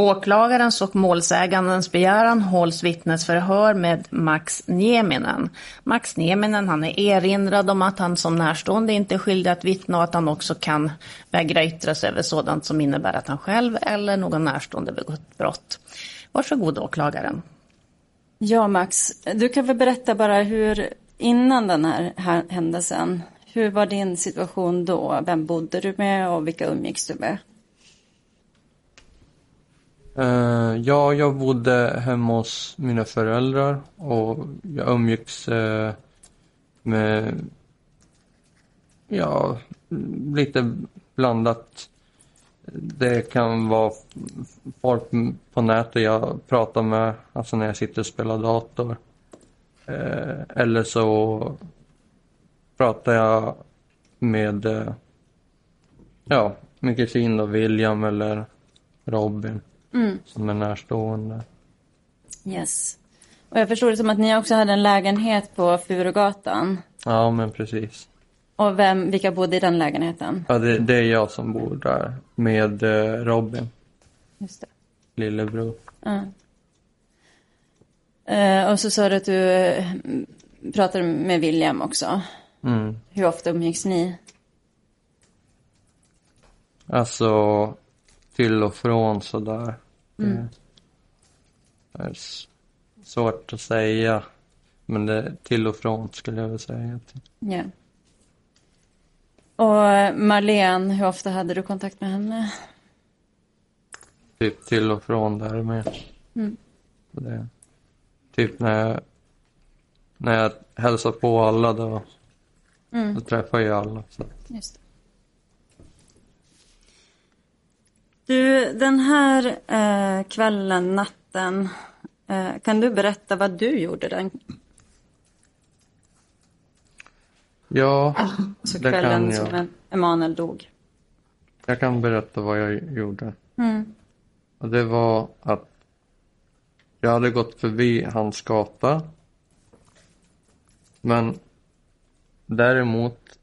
På åklagarens och målsägandens begäran hålls vittnesförhör med Max Nieminen. Max Nieminen han är erinrad om att han som närstående inte är skyldig att vittna och att han också kan vägra yttra sig över sådant som innebär att han själv eller någon närstående begått brott. Varsågod åklagaren. Ja, Max, du kan väl berätta bara hur innan den här händelsen, hur var din situation då? Vem bodde du med och vilka umgicks du med? Uh, ja, jag bodde hemma hos mina föräldrar och jag umgicks uh, med, ja, lite blandat. Det kan vara folk på nätet jag pratar med, alltså när jag sitter och spelar dator. Uh, eller så pratar jag med, ja, min kusin då, William eller Robin. Mm. Som är närstående. Yes. Och jag förstår det som att ni också hade en lägenhet på Furugatan. Ja, men precis. Och vem, vilka bodde i den lägenheten? Ja, det, det är jag som bor där med eh, Robin. Just det. Lillebror. Ja. Eh, och så sa du att du eh, pratade med William också. Mm. Hur ofta umgicks ni? Alltså, till och från sådär. Mm. Det är svårt att säga. Men det till och från skulle jag vilja säga. Ja. Och Marlene, hur ofta hade du kontakt med henne? Typ till och från där med. Mm. Det, typ när jag, när jag hälsar på alla då, mm. då träffar jag alla. Så. Just Du, den här eh, kvällen, natten, eh, kan du berätta vad du gjorde den? Ja, Så det kvällen kan jag. som Emanuel dog. Jag kan berätta vad jag gjorde. Mm. Och det var att jag hade gått förbi hans gata. Men däremot,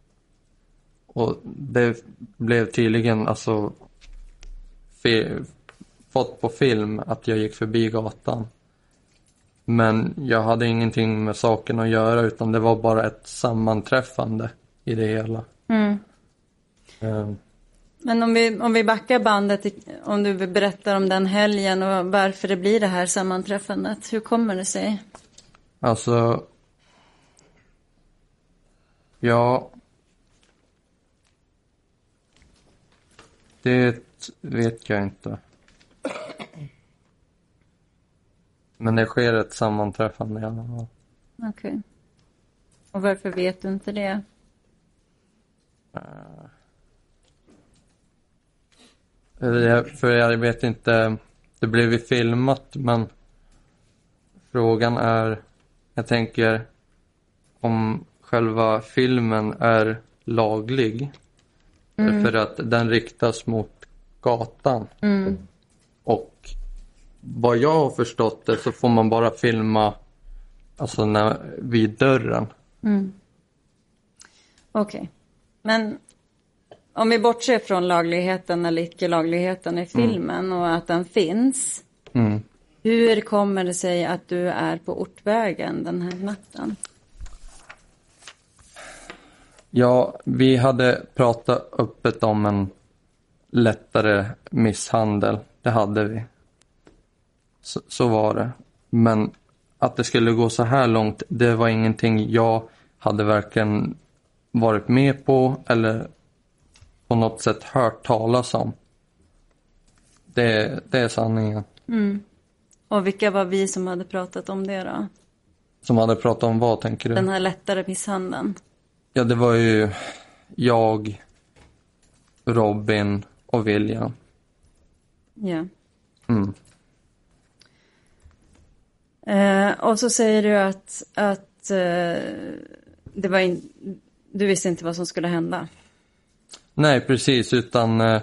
och det blev tydligen alltså fått på film att jag gick förbi gatan. Men jag hade ingenting med saken att göra utan det var bara ett sammanträffande i det hela. Mm. Um, Men om vi, om vi backar bandet, om du berättar om den helgen och varför det blir det här sammanträffandet. Hur kommer det sig? Alltså, ja. Det vet jag inte. Men det sker ett sammanträffande i alla fall. Okej. Okay. Och varför vet du inte det? Uh, för jag vet inte. Det blev ju filmat men frågan är, jag tänker om själva filmen är laglig. Mm. För att den riktas mot gatan. Mm. Och vad jag har förstått det så får man bara filma alltså när, vid dörren. Mm. Okej. Okay. Men om vi bortser från lagligheten eller icke-lagligheten i mm. filmen mm. och att den finns. Mm. Hur kommer det sig att du är på Ortvägen den här natten? Ja, vi hade pratat öppet om en lättare misshandel. Det hade vi. Så, så, var det. Men att det skulle gå så här långt, det var ingenting jag hade varken varit med på eller på något sätt hört talas om. Det, det är sanningen. Mm. Och vilka var vi som hade pratat om det då? Som hade pratat om vad tänker du? Den här lättare misshandeln. Ja, det var ju jag, Robin och William. Ja. Mm. Eh, och så säger du att, att att eh, det var in, du visste inte vad som skulle hända. Nej, precis, utan eh,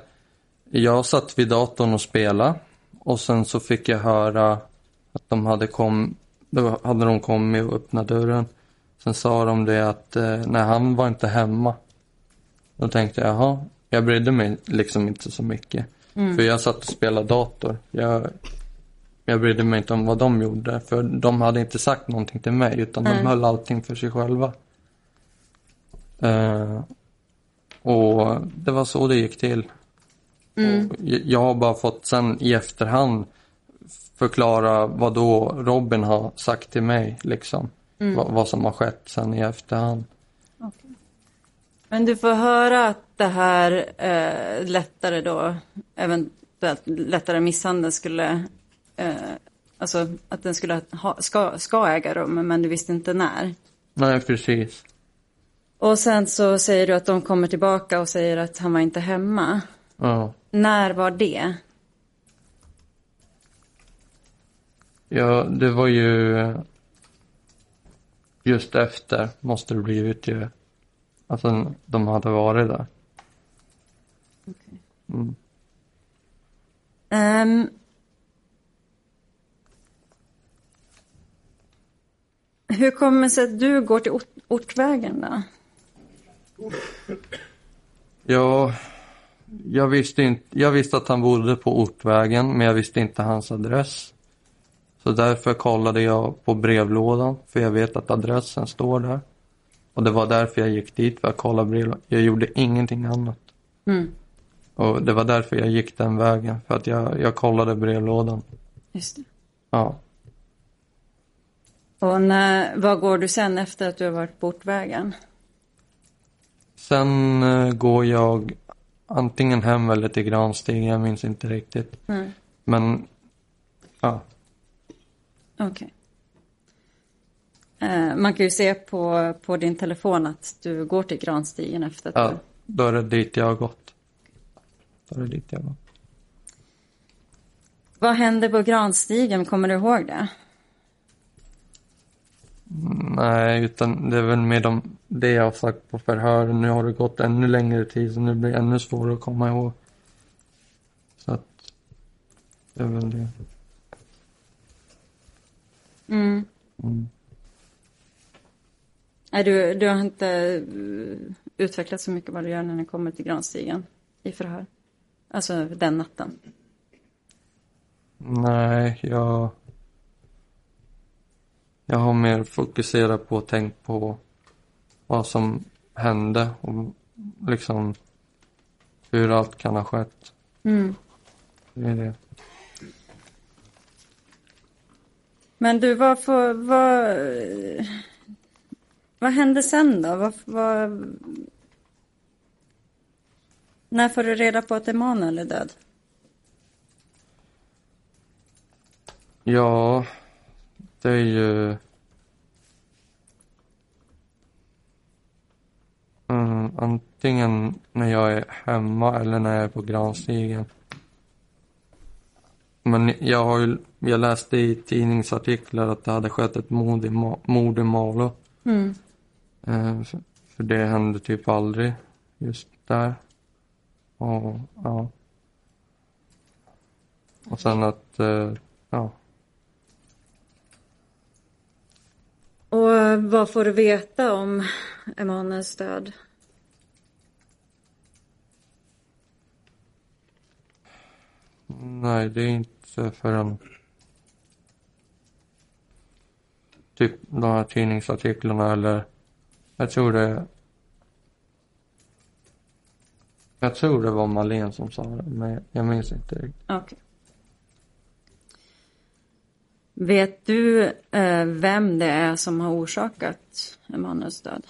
jag satt vid datorn och spelade och sen så fick jag höra att de hade kom, då hade de kommit och öppnat dörren. Sen sa de det att eh, nej, han var inte hemma. Då tänkte jag, jaha, jag brydde mig liksom inte så mycket. För jag satt och spelade dator. Jag, jag brydde mig inte om vad de gjorde, för de hade inte sagt någonting till mig, utan de Nej. höll allting för sig själva. Eh, och det var så det gick till. Och jag- har bara fått sen i efterhand förklara vad då Robin har sagt till mig, liksom. Vad, vad som har skett sen i efterhand. Men du får höra att det här eh, lättare då, eventuellt lättare misshandel skulle, eh, alltså att den skulle ha, ska, ska äga rum, men du visste inte när. Nej, precis. Och sen så säger du att de kommer tillbaka och säger att han var inte hemma. Ja. När var det? Ja, det var ju just efter måste det blivit ju. Alltså de hade varit där. Mm. Ehm, hur kommer det sig att du går till ort, Ortvägen då? Ja, jag visste inte. Jag visste att han bodde på Ortvägen, men jag visste inte hans adress. Så därför kollade jag på brevlådan, för jag vet att adressen står där. Och det var därför jag gick dit, för att kolla brevlådan. Jag gjorde ingenting annat. Mm, Och det var därför jag gick den vägen, för att jag, jag kollade brevlådan. just det. Ja. Och när, vad går du sen efter att du har varit på Ortvägen? Sen eh, går jag antingen hem eller till Granstigen, jag minns inte riktigt. Mm. Men, ja. Okej. Eh, man kan ju se på, på din telefon att du går till Granstigen efter att ja du... då är det dit jag har gått. Då är det dit jag har gått. Vad hände på Granstigen? Kommer du ihåg det? Nej, utan det är väl med de, det jag har sagt på förhör. Nu har det gått ännu längre tid så nu blir det ännu svårare att komma ihåg. Så att, det är väl det. Mm. Mm. Nej, du, du har inte eh, utvecklat så mycket vad du gör när ni kommer till Granstigen i förhör. Alltså den natten. Nej, jag... Jag har mer fokuserat på och tänkt på vad som hände och liksom hur allt kan ha skett. Mm. Det är det. Men du, vad, får, vad, vad hände sen då? Vad, vad, när får du reda på att Emanuel är död? Ja, det är ju... Mm, antingen när jag är hemma eller när jag är på Granstigen. Men jag har ju, jag läste i tidningsartiklar att det hade skett ett mord i, Ma- mord i Malå. Mm. Eh, för, för det hände typ aldrig just där. Och ja. Och sen att, eh, ja. Och vad får du veta om Emanuels död? Nej, det är inte förrän typ de här tidningsartiklarna eller jag tror det jag tror det var Malin som sa det, men jag minns inte riktigt. Okej. Vet du eh, vem det är som har orsakat Emanuels död?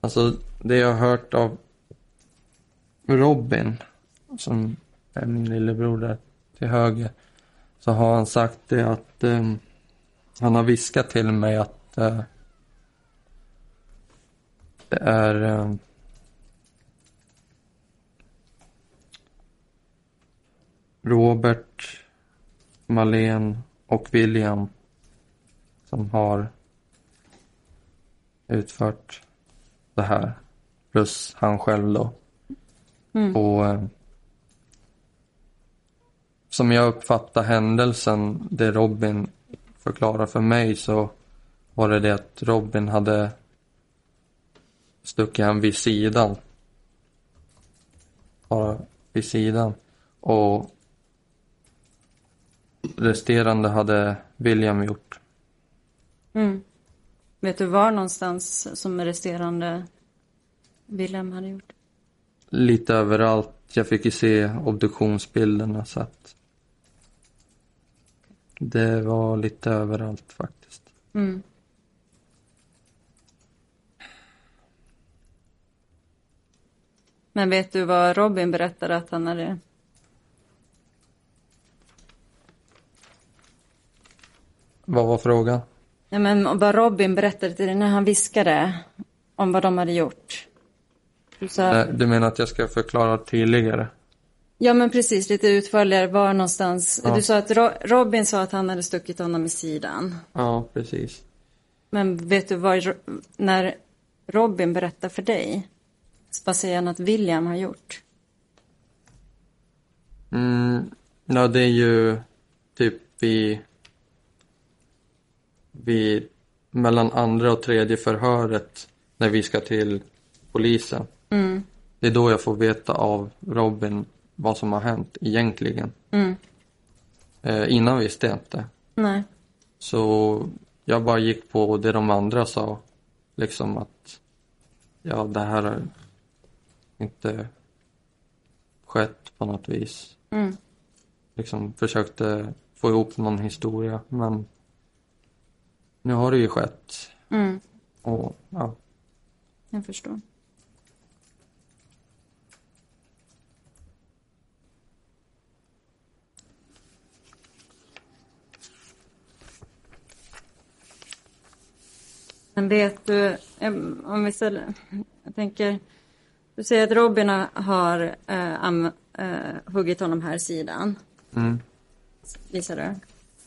Alltså, det jag har hört av Robin, som är min lillebror där till höger, så har han sagt det att ehm, han har viskat till mig att eh, det är ehm, Robert, Malene och William som har utfört det här. Plus han själv då. Mm. Och eh, som jag uppfattar händelsen, det Robin förklarar för mig så var det det att Robin hade stuckit han vid sidan. Bara vid sidan. Och resterande hade William gjort. Mm. Vet du var någonstans som resterande William hade gjort? Lite överallt. Jag fick ju se obduktionsbilderna så att det var lite överallt faktiskt. Mm. Men vet du vad Robin berättade att han hade... Vad var frågan? Ja, men vad Robin berättade till dig när han viskade om vad de hade gjort. Du sa... Nej, Du menar att jag ska förklara tydligare? Ja, men precis. Lite utförligare. Var någonstans... Ja. Du sa att Ro- Robin sa att han hade stuckit honom i sidan. Ja, precis. Men vet du vad... När Robin berättar för dig, vad säger han att William har gjort? Mm, ja, det är ju typ vid, vid mellan andra och tredje förhöret när vi ska till polisen. Mm. Det är då jag får veta av Robin vad som har hänt egentligen. Mm. Eh, innan visste jag inte. Nej. Så jag bara gick på det de andra sa. Liksom att ja, det här inte skett på något vis. Mm. Liksom försökte få ihop någon historia men nu har det ju skett. Mm. Och ja, Jag förstår. Men vet du, om vi ställer, jag tänker, du säger att Robin har- eh, am, eh, huggit honom här sidan, mm, visar du?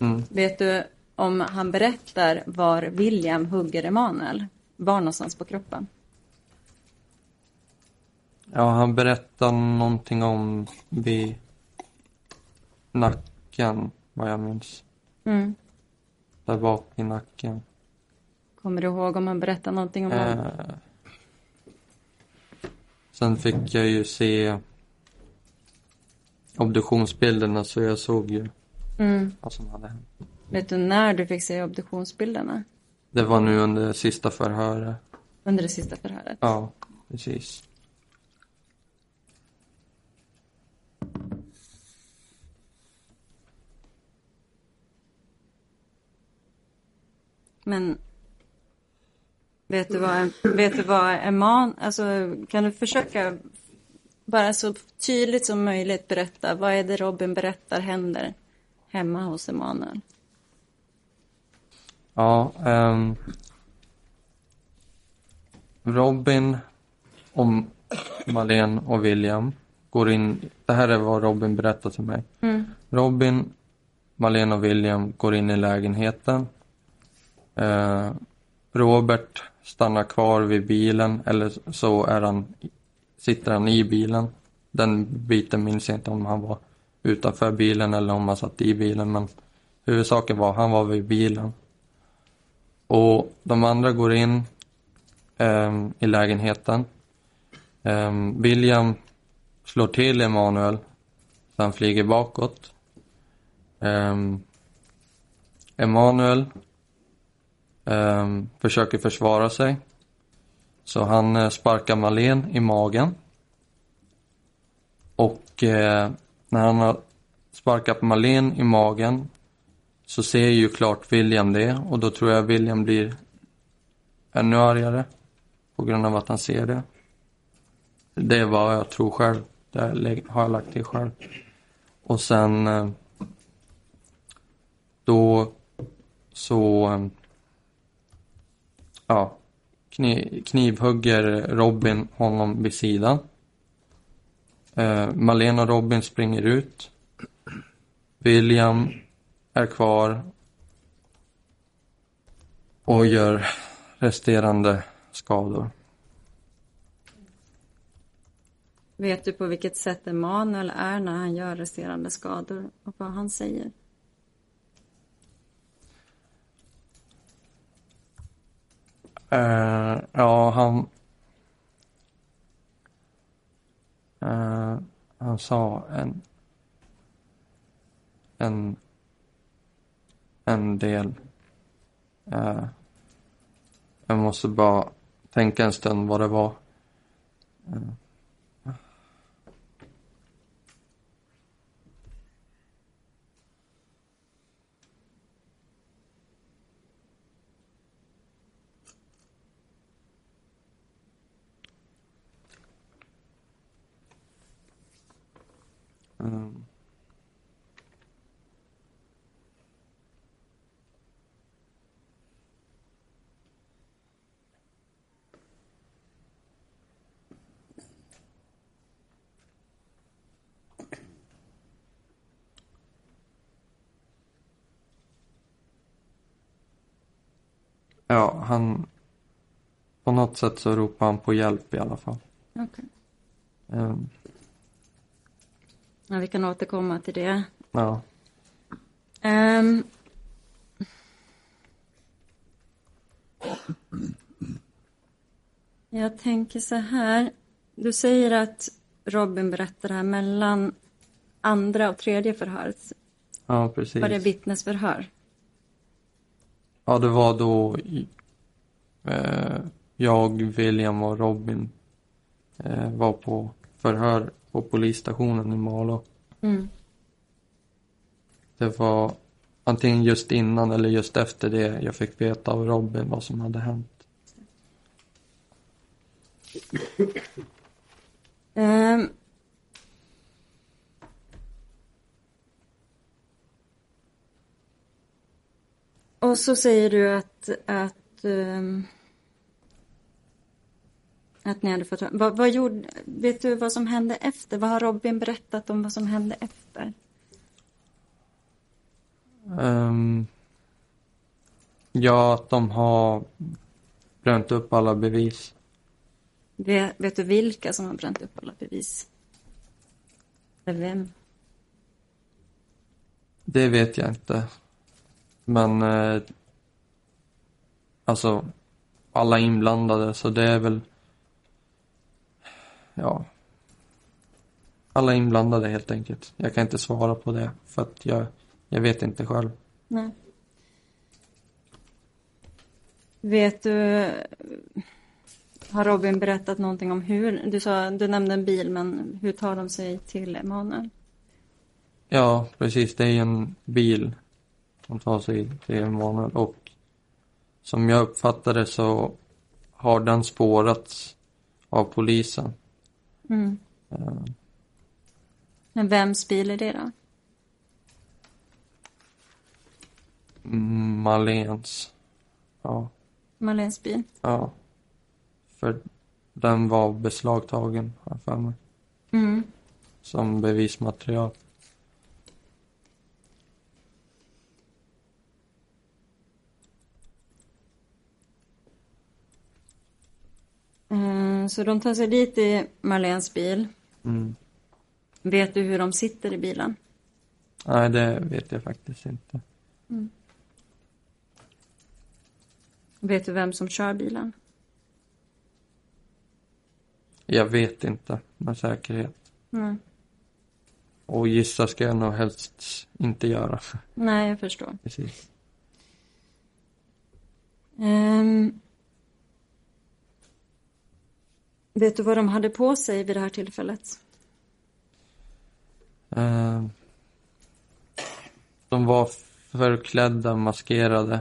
mm. Vet du om han berättar var William hugger Emanuel? Var någonstans på kroppen? ja han berättade någonting om vid nacken vad jag minns. Mm. Där bak i nacken. Kommer du ihåg om han berättar någonting om honom? Sen fick jag ju se obduktionsbilderna så jag såg ju Mm. vad som hade hänt. Vet du när du fick se obduktionsbilderna? Det var nu under sista förhöret. Under det sista förhöret? Ja, precis. Men vet du vad, vet du vad Eman, alltså kan du försöka bara så tydligt som möjligt berätta, vad är det Robin berättar händer hemma hos Emanuel? Ja, ehm, Robin och Malene och William går in. Det här är vad Robin berättar till mig. Robin, Malene och William går in i lägenheten. Eh, Robert stannar kvar vid bilen eller så är han, sitter han i bilen. Den biten minns jag inte om han var utanför bilen eller om han satt i bilen men huvudsaken var han var vid bilen. Och de andra går in ehm, i lägenheten. Ehm, William slår till Emanuel så han flyger bakåt. Ehm, um, Emanuel ehm, försöker försvara sig. Så han eh, sparkar Malen i magen. Och eh, när han har sparkat Malen i magen så ser ju klart William det och då tror jag William blir ännu argare på grund av att han ser det. Det är vad jag tror själv. Det har jag lagt till själv. Och sen eh, då så eh, ja, kni, knivhugger Robin honom vid sidan. Eh, Malena och Robin springer ut. William är kvar och gör resterande skador. Vet du på vilket sätt Emanuel är när han gör resterande skador och vad han säger? Uh, ja, han... Uh, han sa en... En... En del. Uh, jag måste bara tänka en stund vad det var. Um. Ja, han... På något sätt så ropar han på hjälp i alla fall. Okej. Um, Ja, vi kan återkomma till det. ja. Ehm. Jag tänker så här. Du säger att Robin berättar det här mellan andra och tredje förhöret. Ja, precis. Var det vittnesförhör? Ja, det var då eh, jag, William och Robin eh, var på förhör på polisstationen i Malå. Mm. Det var antingen just innan eller just efter det jag fick veta av Robin vad som hade hänt. Ehm. Och så säger du att, att, ehm, att ni hade fått vad, vad gjorde, vet du vad som hände efter? Vad har Robin berättat om vad som hände efter? Um, ja, att de har bränt upp alla bevis. Vet, vet du vilka som har bränt upp alla bevis? Eller vem? Det vet jag inte. Men eh, alltså alla inblandade så det är väl ja alla inblandade helt enkelt. Jag kan inte svara på det för att jag, jag vet inte själv. Nej. Vet du, har Robin berättat någonting om hur, du sa, du nämnde en bil, men hur tar de sig till Emanuel? Ja, precis. Det är en bil som tar sig till Emanuel och som jag uppfattar det så har den spårats av polisen. Mm. Eh, Men vems bil är det då? Malens. Ja, Marlens bil? ja. För den var beslagtagen, har jag för mig. Mm. Som bevismaterial. Eh, Så de tar sig dit i Marlens bil. Mm. Vet du hur de sitter i bilen? Nej, det vet jag faktiskt inte. Vet du vem som kör bilen? Jag vet inte med säkerhet. Nej. Och gissa ska jag nog helst inte göra. Nej, jag förstår. Precis. Ehm. Vet du vad de hade på sig vid det här tillfället? Eh, de var förklädda, maskerade.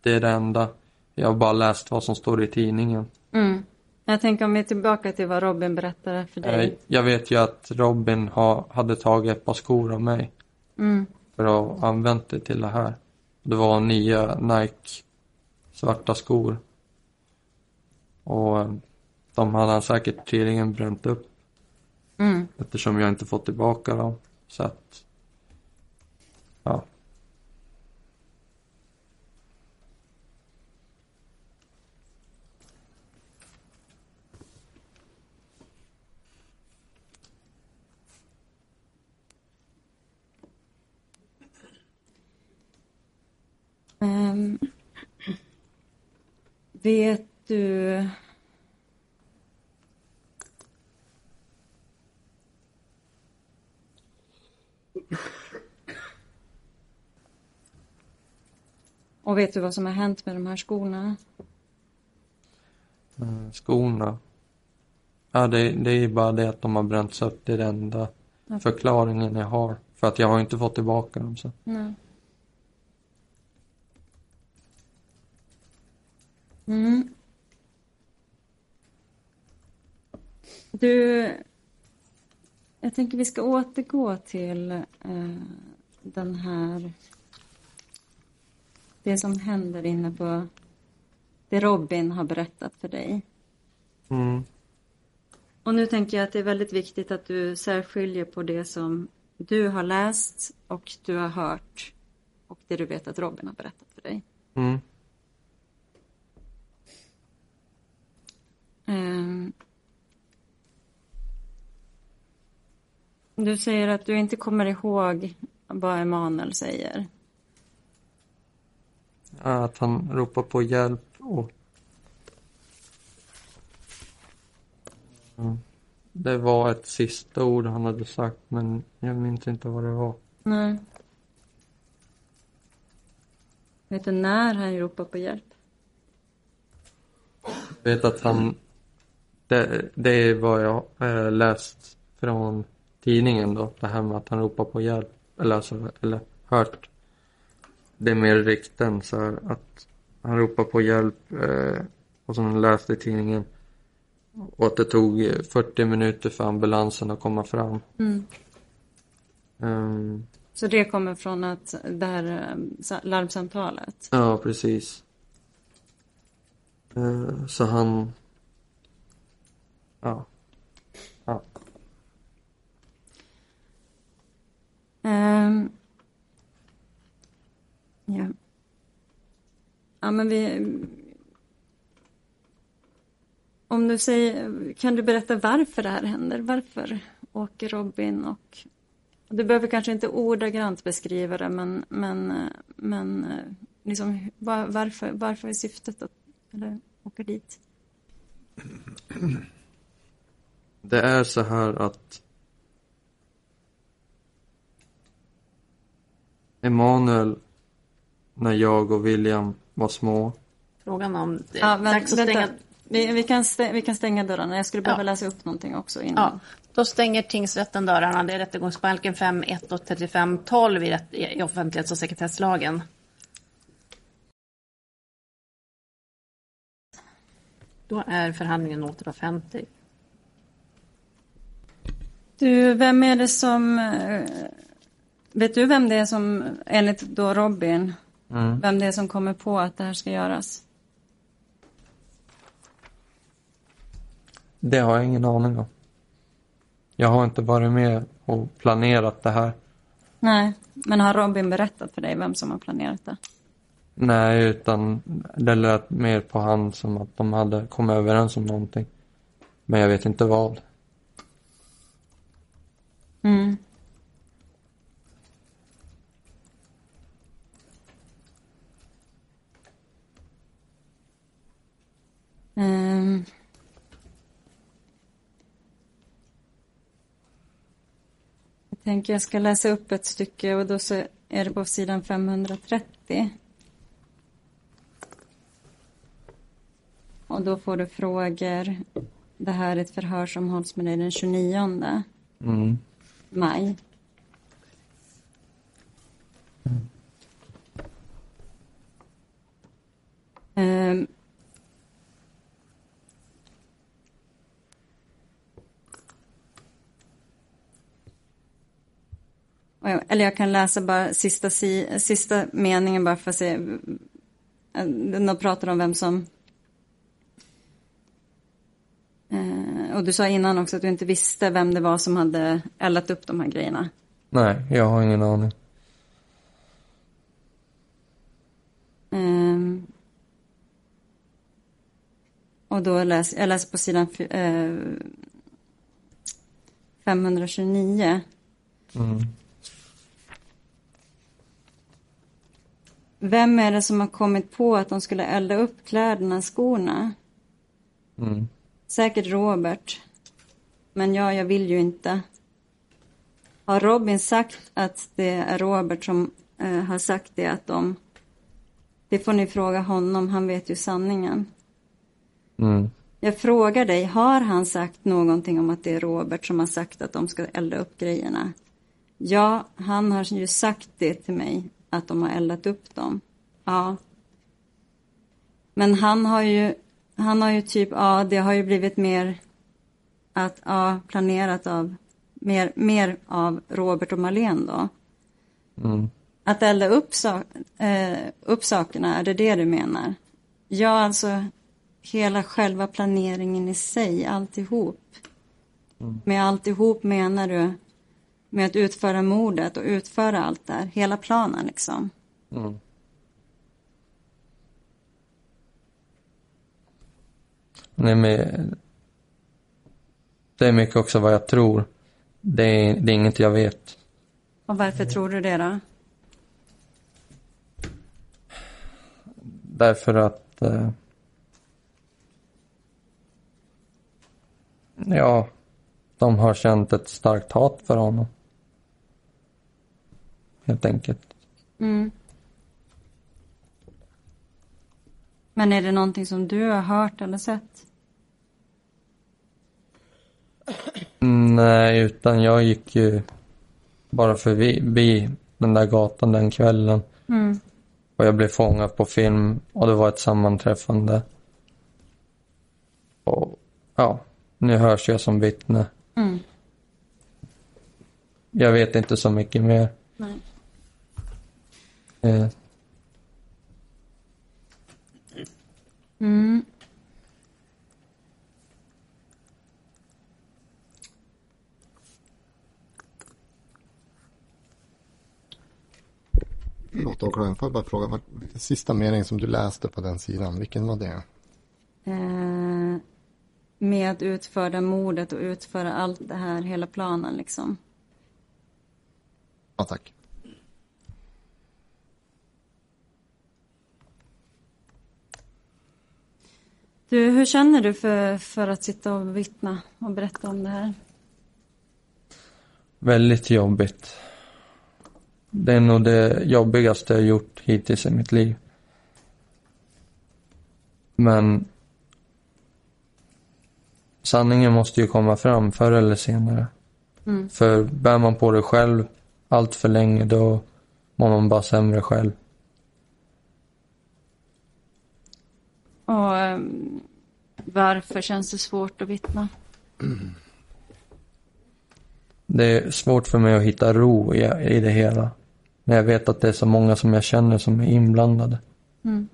Det är det enda. Jag har bara läst vad som står i tidningen. Mm. Jag tänker om vi är tillbaka till vad Robin berättade för Eh, dig. jag vet ju att Robin ha, hade tagit ett par skor av mig Mm. för att använda det till det här. Det var nya Nike svarta skor. Och eh, de hade han säkert tydligen bränt upp. Mm. Eftersom jag inte fått tillbaka dem. Så att, ja. Um, vet du Och vet du vad som har hänt med de här skorna? Eh, Skorna. Ja, det, det är bara det att de har bränts upp. Det är den enda förklaringen jag har. För att jag har inte fått tillbaka dem. Så. Nej. Mm. Du, jag tänker vi ska återgå till eh, den här, det som händer inne på, det Robin har berättat för dig. Mm. Och nu tänker jag att det är väldigt viktigt att du särskiljer på det som du har läst och du har hört och det du vet att Robin har berättat för dig. Mm. Ehm. Du säger att du inte kommer ihåg vad Emanuel säger. Att han ropar på hjälp och Mm. Det var ett sista ord han hade sagt men jag minns inte vad det var. Nej. Vet du när han ropar på hjälp? Jag vet att han det, det är vad jag eh, läst från tidningen då. Det här med att han ropar på hjälp. Eller, alltså, eller hört. Det är mer rykten så här, att han ropar på hjälp eh, och som läste i tidningen. Och att det tog eh, 40 minuter för ambulansen att komma fram. Mm. Ehm, Så det kommer från att det här eh, sa- larmsamtalet? ja, precis. Eh, så han... Ja. Um, ja. Ja, men vi... Om du säger, kan du berätta varför det här händer? Varför åker Robin och... Du behöver kanske inte ordagrant beskriva det, men, men, men liksom, var, varför, varför är syftet att eller, åka dit? Det är så här att Emanuel, när jag och William var små, Frågan om det Ja, men, dags att vänta. stänga. Vi, vi, kan stä, vi kan stänga dörrarna. Jag skulle behöva Ja. läsa upp någonting också innan. Ja, då stänger tingsrätten dörrarna. Det är rättegångsbalken 5, 1 och 35, 12 i, rätt, i offentlighets och sekretesslagen. Då är förhandlingen åter offentlig. Du, vem är det som... Vet du vem det är som, enligt då Robin, Mm. vem det är som kommer på att det här ska göras? det har jag ingen aning om. Jag har inte varit med och planerat det här. Nej, men har Robin berättat för dig vem som har planerat det? Nej, utan det lät mer på han som att de hade kommit överens om någonting. Men jag vet inte vad. Mm. Ehm. Jag tänker jag ska läsa upp ett stycke och då så är det på sidan 530. Och då får du frågor. Det här är ett förhör som hålls med dig den 29 Mm. maj. Och Eller jag kan läsa bara sista, si, sista meningen bara för att se. eh, De pratar om vem som Eh, och du sa innan också att du inte visste vem det var som hade eldat upp de här grejerna. Nej, jag har ingen aning. Ehm. och då läser jag läser på sidan fy- eh, 529. Mm. Vem är det som har kommit på att de skulle elda upp kläderna, skorna? Mm. Säkert Robert. Men ja, jag vill ju inte. Har Robin sagt att det är Robert som eh, har sagt det att de... Det får ni fråga honom, han vet ju sanningen. Mm. Jag frågar dig, har han sagt någonting om att det är Robert som har sagt att de ska elda upp grejerna? Ja, han har ju sagt det till mig, att de har eldat upp dem. Ja. Men han har ju, han har ju typ, ja, det har ju blivit mer att, ja, planerat av, mer, mer av Robert och Marlene då. Mm. Att elda upp, sak, eh, upp sakerna, är det det du menar? Ja, alltså hela själva planeringen i sig, alltihop. Med alltihop menar du med att utföra mordet och utföra allt där, hela planen liksom. Mm. Nej, men det är mycket också vad jag tror. Det är, det är inget jag vet. Och varför tror du det då? Därför att... Eh, ja, de har känt ett starkt hat för honom. Helt enkelt. Mm. Men är det någonting som du har hört eller sett? Nej, utan jag gick ju bara förbi den där gatan den kvällen. Mm. Och jag blev fångad på film och det var ett sammanträffande. Och ja, nu hörs jag som vittne. Mm. Jag vet inte så mycket mer. Nej. Eh, Mm. Förlåt åklagaren, får jag bara fråga, vad, sista meningen som du läste på den sidan, vilken var det? Eh, med att utföra mordet och utföra allt det här, hela planen liksom. Ja, tack. Du, hur känner du för, för att sitta och vittna och berätta om det här? väldigt jobbigt. Det är nog det jobbigaste jag gjort hittills i mitt liv. Men sanningen måste ju komma fram förr eller senare. Mm. För bär man på det själv allt för länge då mår man bara sämre själv. Och ehm, varför känns det svårt att vittna? Det är svårt för mig att hitta ro i, i det hela. Men jag vet att det är så många som jag känner som är inblandade. Mm.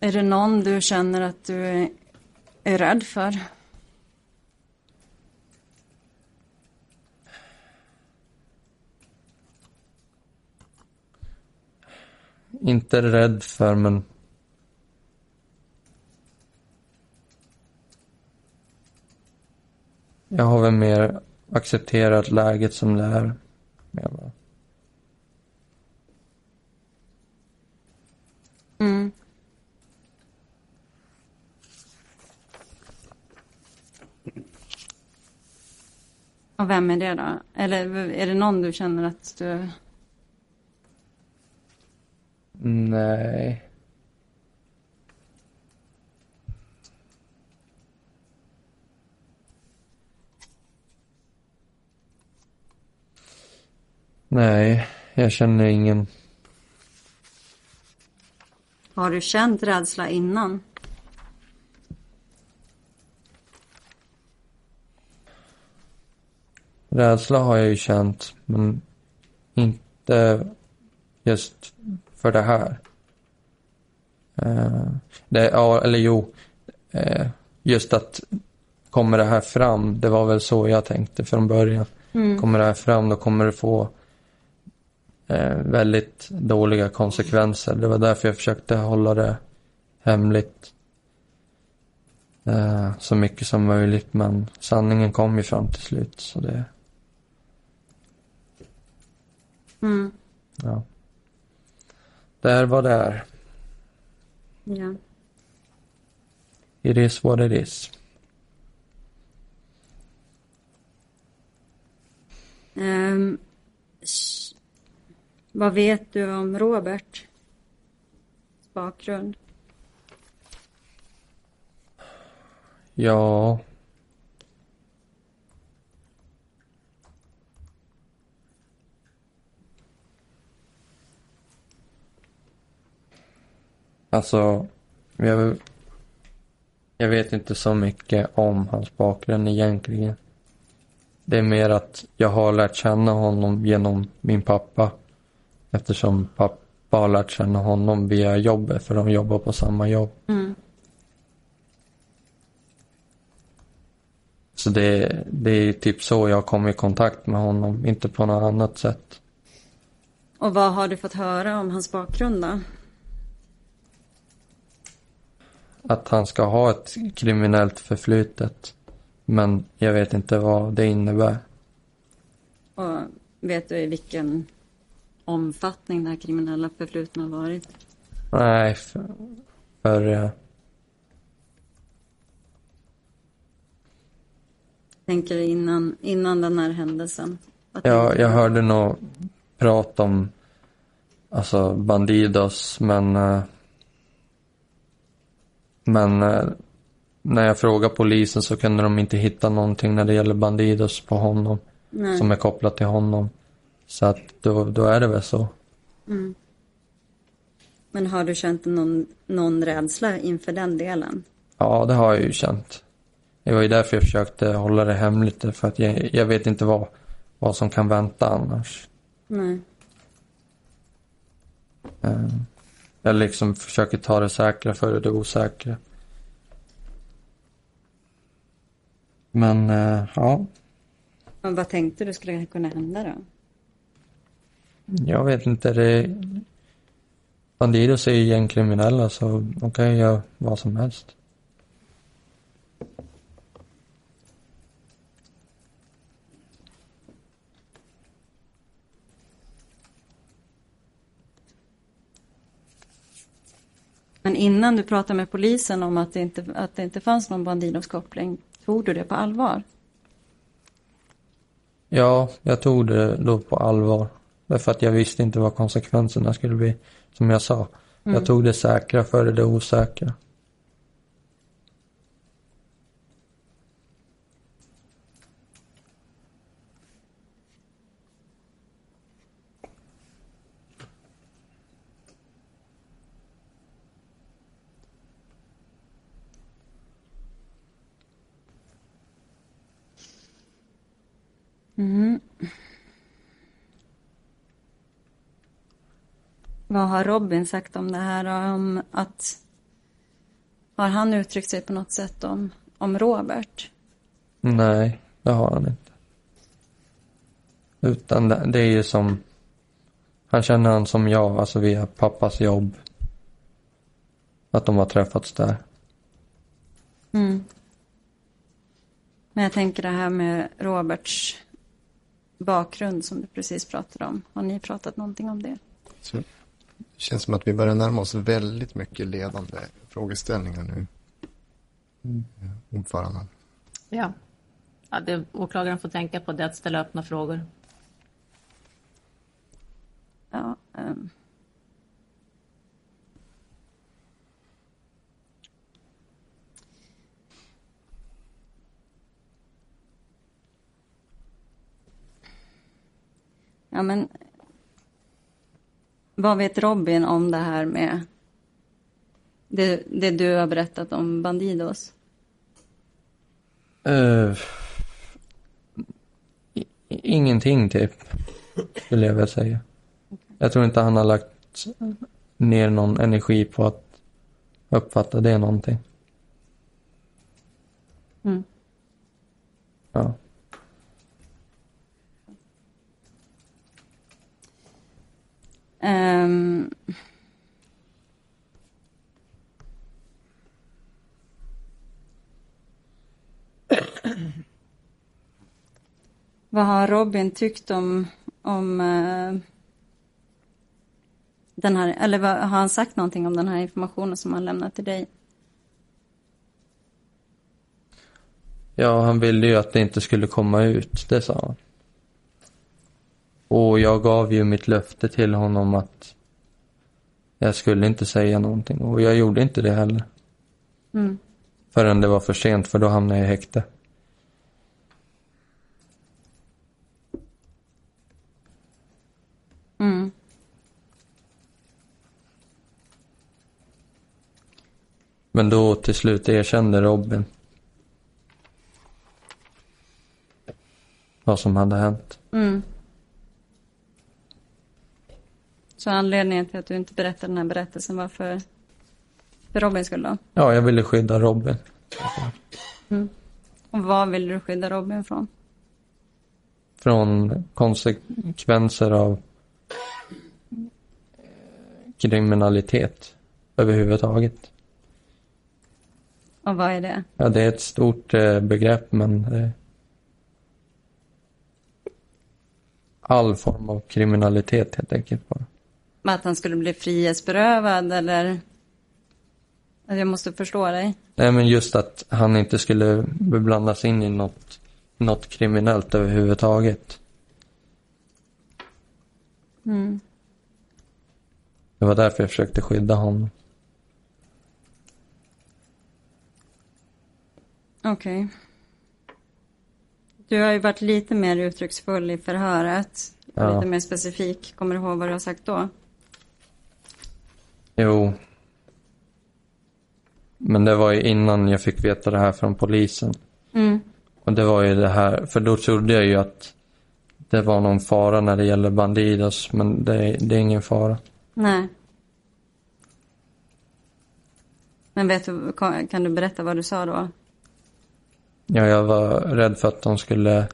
Är det någon du känner att du är rädd för? Inte rädd för men Jag har väl mer accepterat läget som det är. Jag Mm. Och vem är det då? Eller är det någon du känner att du... Nej. Nej, jag känner ingen. Har du känt rädsla innan? Rädsla har jag ju känt, men inte just för det här. Eh, det, ja, eller jo, eh, just att kommer det här fram, det var väl så jag tänkte från början. Kommer det här fram, då kommer det få eh, väldigt dåliga konsekvenser. Det var därför jag försökte hålla det hemligt så mycket som möjligt. Men sanningen kom ju fram till slut. Så det, Mm. ja. Det är vad det är. Ja. It is what it is. Sh- vad vet du om Robert? Bakgrund? Ja. Alltså, jag, jag vet inte så mycket om hans bakgrund egentligen. Det är mer att jag har lärt känna honom genom min pappa. Eftersom pappa har lärt känna honom via jobbet, för de jobbar på samma jobb. Mm. Så det, det är typ så jag kom i kontakt med honom, inte på något annat sätt. Och vad har du fått höra om hans bakgrund då? Att han ska ha ett kriminellt förflutet. Men jag vet inte vad det innebär. Och vet du i vilken omfattning det här kriminella förflutna har varit? Nej, för, för eh, Tänker du innan, innan den här händelsen? Vad jag, tänkte jag hörde nog prat om alltså Bandidos, men eh, men eh, när jag frågade polisen så kunde de inte hitta någonting när det gäller Bandidos på honom Nej. som är kopplat till honom. Så att då, då är det väl så. Mm. Men har du känt någon, någon rädsla inför den delen? Ja, det har jag ju känt. Det var ju därför jag försökte hålla det hemligt, för att jag, jag vet inte vad, vad som kan vänta annars. Nej. Eh, Jag liksom försöker ta det säkra före det osäkra. Men, eh, ja, Men vad tänkte du skulle kunna hända då? jag vet inte. Det... Bandidos är ju gängkriminella, så de kan ju göra vad som helst. Men innan du pratade med polisen om att det inte, att det inte fanns någon Bandidos-koppling, tog du det på allvar? Ja, jag tog det då på allvar. Därför att jag visste inte vad konsekvenserna skulle bli. Som jag sa, jag tog det säkra före det osäkra. Vad har Robin sagt om det här? Om att, har han uttryckt sig på något sätt om, om Robert? Nej, det har han inte. Utan det, det är ju som... Han känner han som jag, alltså via pappas jobb. Att de har träffats där. Mm. Men jag tänker det här med Roberts bakgrund som du precis pratade om. Har ni pratat någonting om det? Så det känns som att vi börjar närma oss väldigt mycket ledande frågeställningar nu. Mm. Ordföranden. Ja. ja det åklagaren får tänka på det att ställa öppna frågor. Ja, ehm. Ja, men vad vet Robin om det här med det, det du har berättat om Bandidos? Uh, ingenting typ, skulle jag vilja säga. Jag tror inte han har lagt ner någon energi på att uppfatta det någonting. Mm. Ja. Um... Vad har Robin tyckt om, om, uh, den här, eller vad, har han sagt någonting om den här informationen som han lämnat till dig? Ja, han ville ju att det inte skulle komma ut, det sa han. Och jag gav ju mitt löfte till honom att jag skulle inte säga någonting. Och jag gjorde inte det heller. Mm. Förrän det var för sent, för då hamnade jag i häkte. Mm. Men då till slut erkände Robin vad som hade hänt. Mm. Så anledningen till att du inte berättade den här berättelsen var för, för Robins skull då? Ja, jag ville skydda Robin. Och vad vill du skydda Robin från? Från konsekvenser av kriminalitet överhuvudtaget. Och vad är det? Ja, det är ett stort eh, begrepp, men det... all form av kriminalitet helt enkelt bara. Att han skulle bli frihetsberövad eller? Jag måste förstå dig. Nej, men just att han inte skulle blandas in i något, något kriminellt överhuvudtaget. Mm. Det var därför jag försökte skydda honom. Okej. Du har ju varit lite mer uttrycksfull i förhöret. Ja. Lite mer specifik. Kommer du ihåg vad du har sagt då? Jo. Men det var ju innan jag fick veta det här från polisen. Mm. Och det var ju det här, för då trodde jag ju att det var någon fara när det gäller Bandidos, men det, är- det är ingen fara. Nej. Men vet du, kan kan du berätta vad du sa då? Ja, jag var rädd för att de skulle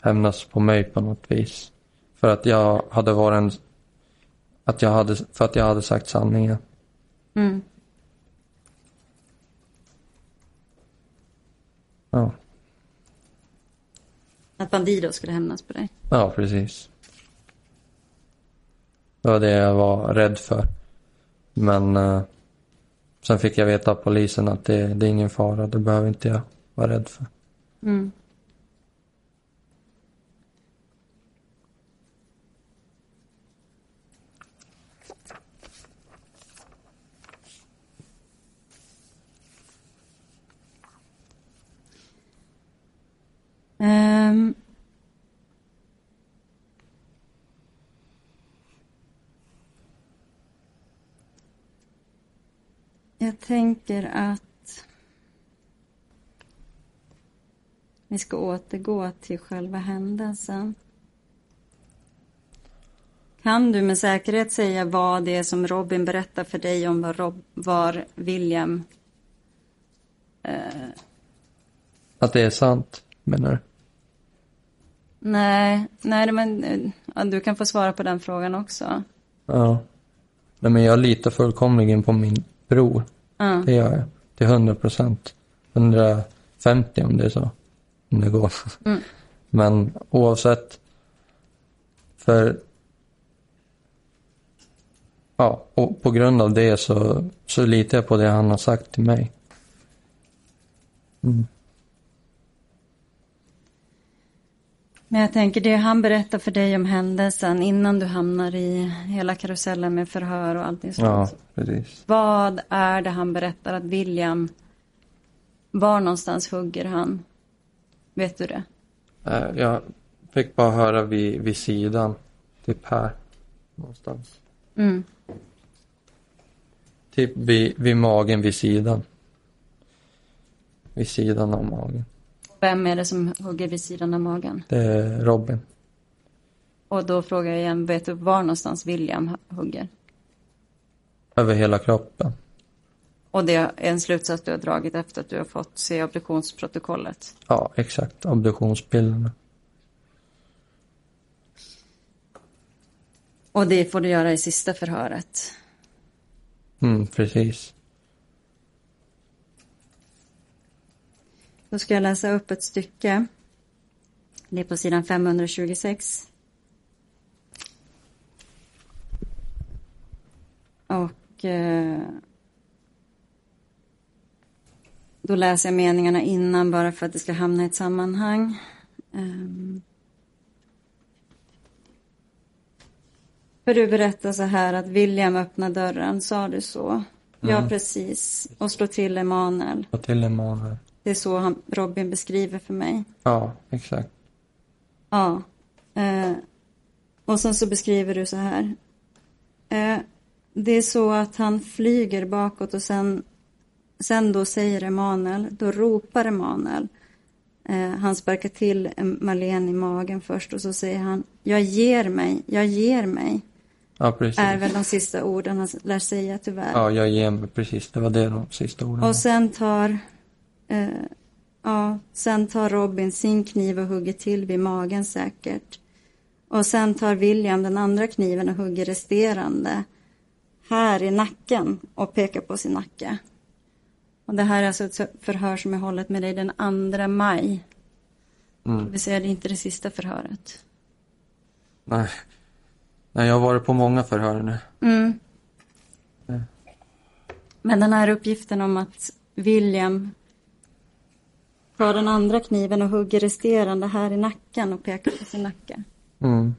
hämnas på mig på något vis. För att jag hade varit en... Att jag hade, för att jag hade sagt sanningen. Mm. Ja, Att Bandido skulle hämnas på dig? ja precis. Det var det jag var rädd för. Men eh, sen fick jag veta av polisen att det, det är ingen fara. Det behöver inte jag vara rädd för. Mm. Um, Jag tänker att vi ska återgå till själva händelsen. Kan du med säkerhet säga vad det är som Robin berättar för dig om vad Rob, var William... Eh, att det är sant, menar du? Nej, nej men ja, du kan få svara på den frågan också. Ja. Nej, men jag litar fullkomligen på min bror. Ja. Det gör jag. Till 100 procent. 150 om det är så. Om det går. Mm. Men oavsett. För. Ja, och på grund av det så, så litar jag på det han har sagt till mig. Mm. Men jag tänker det han berättar för dig om händelsen innan du hamnar i hela karusellen med förhör och allting sånt. Ja, precis. Vad är det han berättar att William... Var någonstans hugger han? Vet du det? Eh, Jag fick bara höra vid, vid sidan. Typ här. Någonstans. Mm. Typ vid, vid magen vid sidan. Vid sidan av magen. Vem är det som hugger vid sidan av magen? Det är Robin. Och då frågar jag igen, vet du var någonstans William hugger? Över hela kroppen. Och det är en slutsats du har dragit efter att du har fått se obduktionsprotokollet. Ja, exakt. Obduktionsbilderna. Och det får du göra i sista förhöret. Mm, precis. Då ska jag läsa upp ett stycke. Det är på sidan 526. Och eh, då läser jag meningarna innan bara för att det ska hamna i ett sammanhang. Um, för du berättar så här att William öppnar dörren, sa du så? Mm. Ja, precis. Och slår till Emanuel. Slå till Emanuel. Det är så han, Robin beskriver för mig. Ja, exakt. Ja. Eh, och sen så beskriver du så här. Eh, det är så att han flyger bakåt och sen, sen då säger Emanuel, då ropar Emanuel. Eh, han sparkar till Marlene i magen först och så säger han, jag ger mig, jag ger mig. Ja, precis. Är väl de sista orden han lär säga tyvärr. Ja, jag ger mig, precis. Det var det de sista orden Och sen tar, eh, ja, sen tar Robin sin kniv och hugger till vid magen säkert. Och sen tar William den andra kniven och hugger resterande här i nacken och pekar på sin nacke. Och det här är alltså ett förhör som jag hållit med dig den 2 maj. Mm. Det vill säga, det är inte det sista förhöret. Nej. Nej, jag har varit på många förhör nu. Mm. Men den här uppgiften om att William tar den andra kniven och hugger resterande här i nacken och pekar på sin nacke. Mm.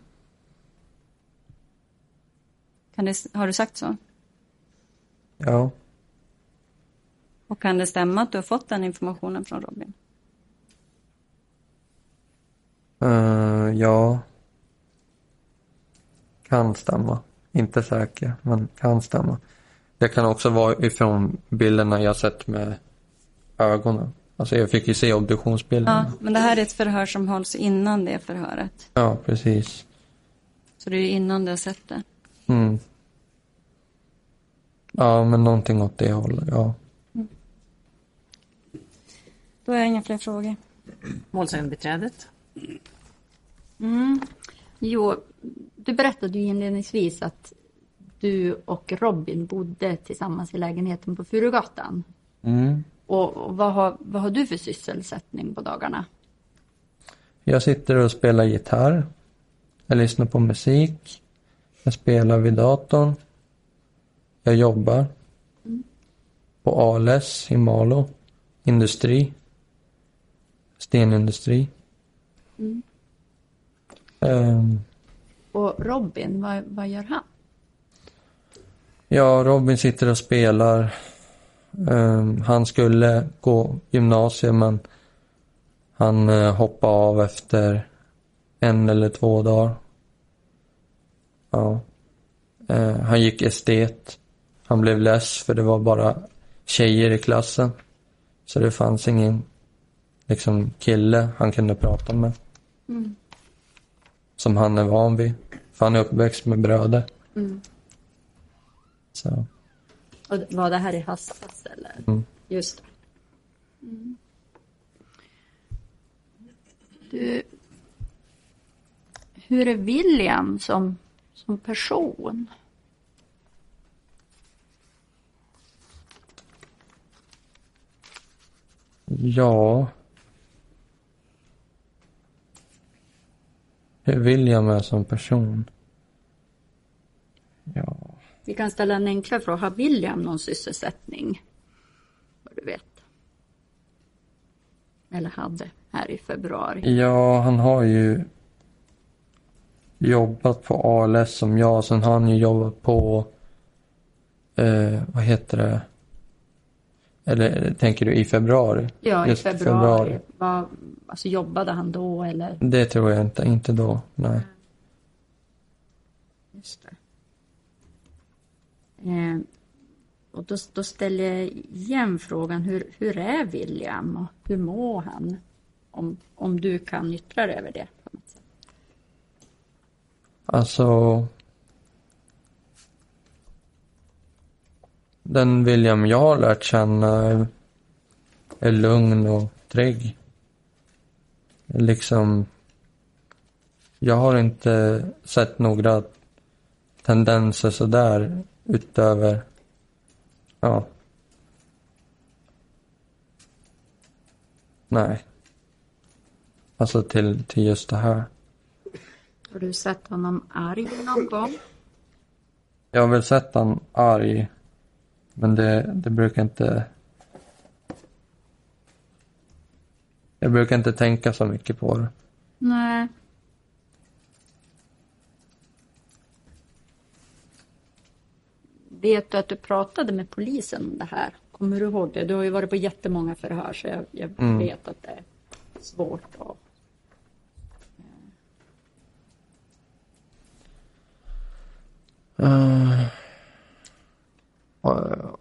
Kan det, har du sagt så? Ja. Och kan det stämma att du har fått den informationen från Robin? Uh, ja. Kan stämma. Inte säker, men kan stämma. Det kan också vara ifrån bilderna jag sett med ögonen. Alltså jag fick ju se obduktionsbilderna. Ja, men det här är ett förhör som hålls innan det förhöret. Ja, precis. Så det är innan du har sett det. Mm. Ja, men någonting åt det hållet, ja. Mm. Då har jag inga fler frågor. Målsägandebiträdet? Mm. Jo, du berättade ju inledningsvis att du och Robin bodde tillsammans i lägenheten på Furugatan. Mm. Och, och vad, har, vad har du för sysselsättning på dagarna? Jag sitter och spelar gitarr. Jag lyssnar på musik. Jag spelar vid datorn. Jag jobbar. Mm. På Ales i Malå. Industri. Stenindustri. Mm. Um, och Robin, vad, vad gör han? Ja, Robin sitter och spelar. Um, han skulle gå gymnasiet men han uh, hoppade av efter en eller två dagar. Ja. Uh, han gick estet. Han blev less för det var bara tjejer i klassen. Så det fanns ingen liksom kille han kunde prata med. Mm. Som han är van vid. För han är uppväxt med bröder. Mm. Så. Och var det här i höstas eller? Mm. Just det. Mm. Du, hur är William som, som person? Ja. Hur William är som person? Ja. Vi kan ställa en enklare fråga. Har William någon sysselsättning? Vad du vet. Eller hade här i februari. Ja, han har ju jobbat på ALS som jag. Sen har han ju jobbat på, eh, vad heter det? Eller tänker du i februari? Ja, Just i februari. februari. Var, alltså jobbade han då eller? Det tror jag inte, inte då, nej. Just det. Eh, och då, då ställer jag igen frågan, hur, hur är William och hur mår han? Om, om du kan yttra dig över det. På något sätt. Alltså, den William jag har lärt känna är, är lugn och trygg. Liksom, jag har inte sett några tendenser sådär utöver, ja. Nej. Alltså till, till just det här. Har du sett honom arg någon gång? Jag har väl sett han arg. Men det, det brukar inte... Jag brukar inte tänka så mycket på det. Nej. Vet du att du pratade med polisen om det här? Kommer du ihåg det? Du har ju varit på jättemånga förhör så jag, jag Mm. vet att det är svårt att... Uh,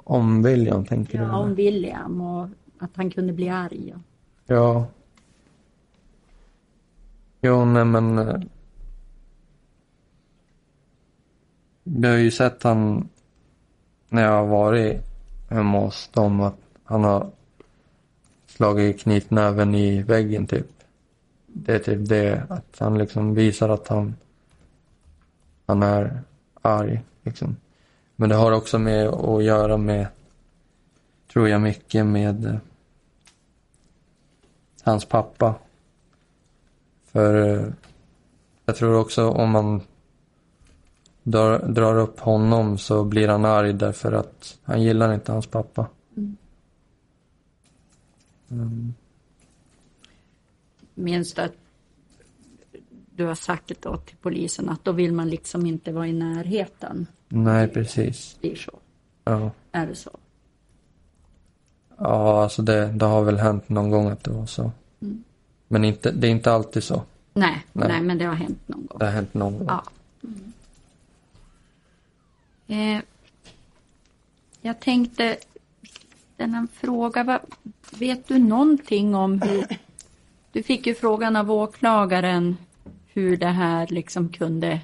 om William tänker Ja, du? om William och att han kunde bli arg. och- Ja. Jo, nej men. eh, Jag har ju sett han när jag har varit hemma hos dem att han har slagit knytnäven i väggen typ. Det är typ det, att han liksom visar att han, han är arg liksom. Men det har också med att göra med, tror jag mycket med eh, hans pappa. För eh, jag tror också om man drar, drar upp honom så blir han arg därför att han gillar inte hans pappa. Mm. Minns du att du har sagt då till polisen att då vill man liksom inte vara i närheten? Nej, precis. Det är så. Ja, Är det så? ja alltså det, det har väl hänt någon gång att det var så. Men inte, det är inte alltid så. Nej, nej, Nej. men det har hänt någon gång. Det har hänt någon gång. Ja. Eh, jag tänkte ställa en fråga. Vad, vet du någonting om hur... Du fick ju frågan av åklagaren hur det här liksom kunde,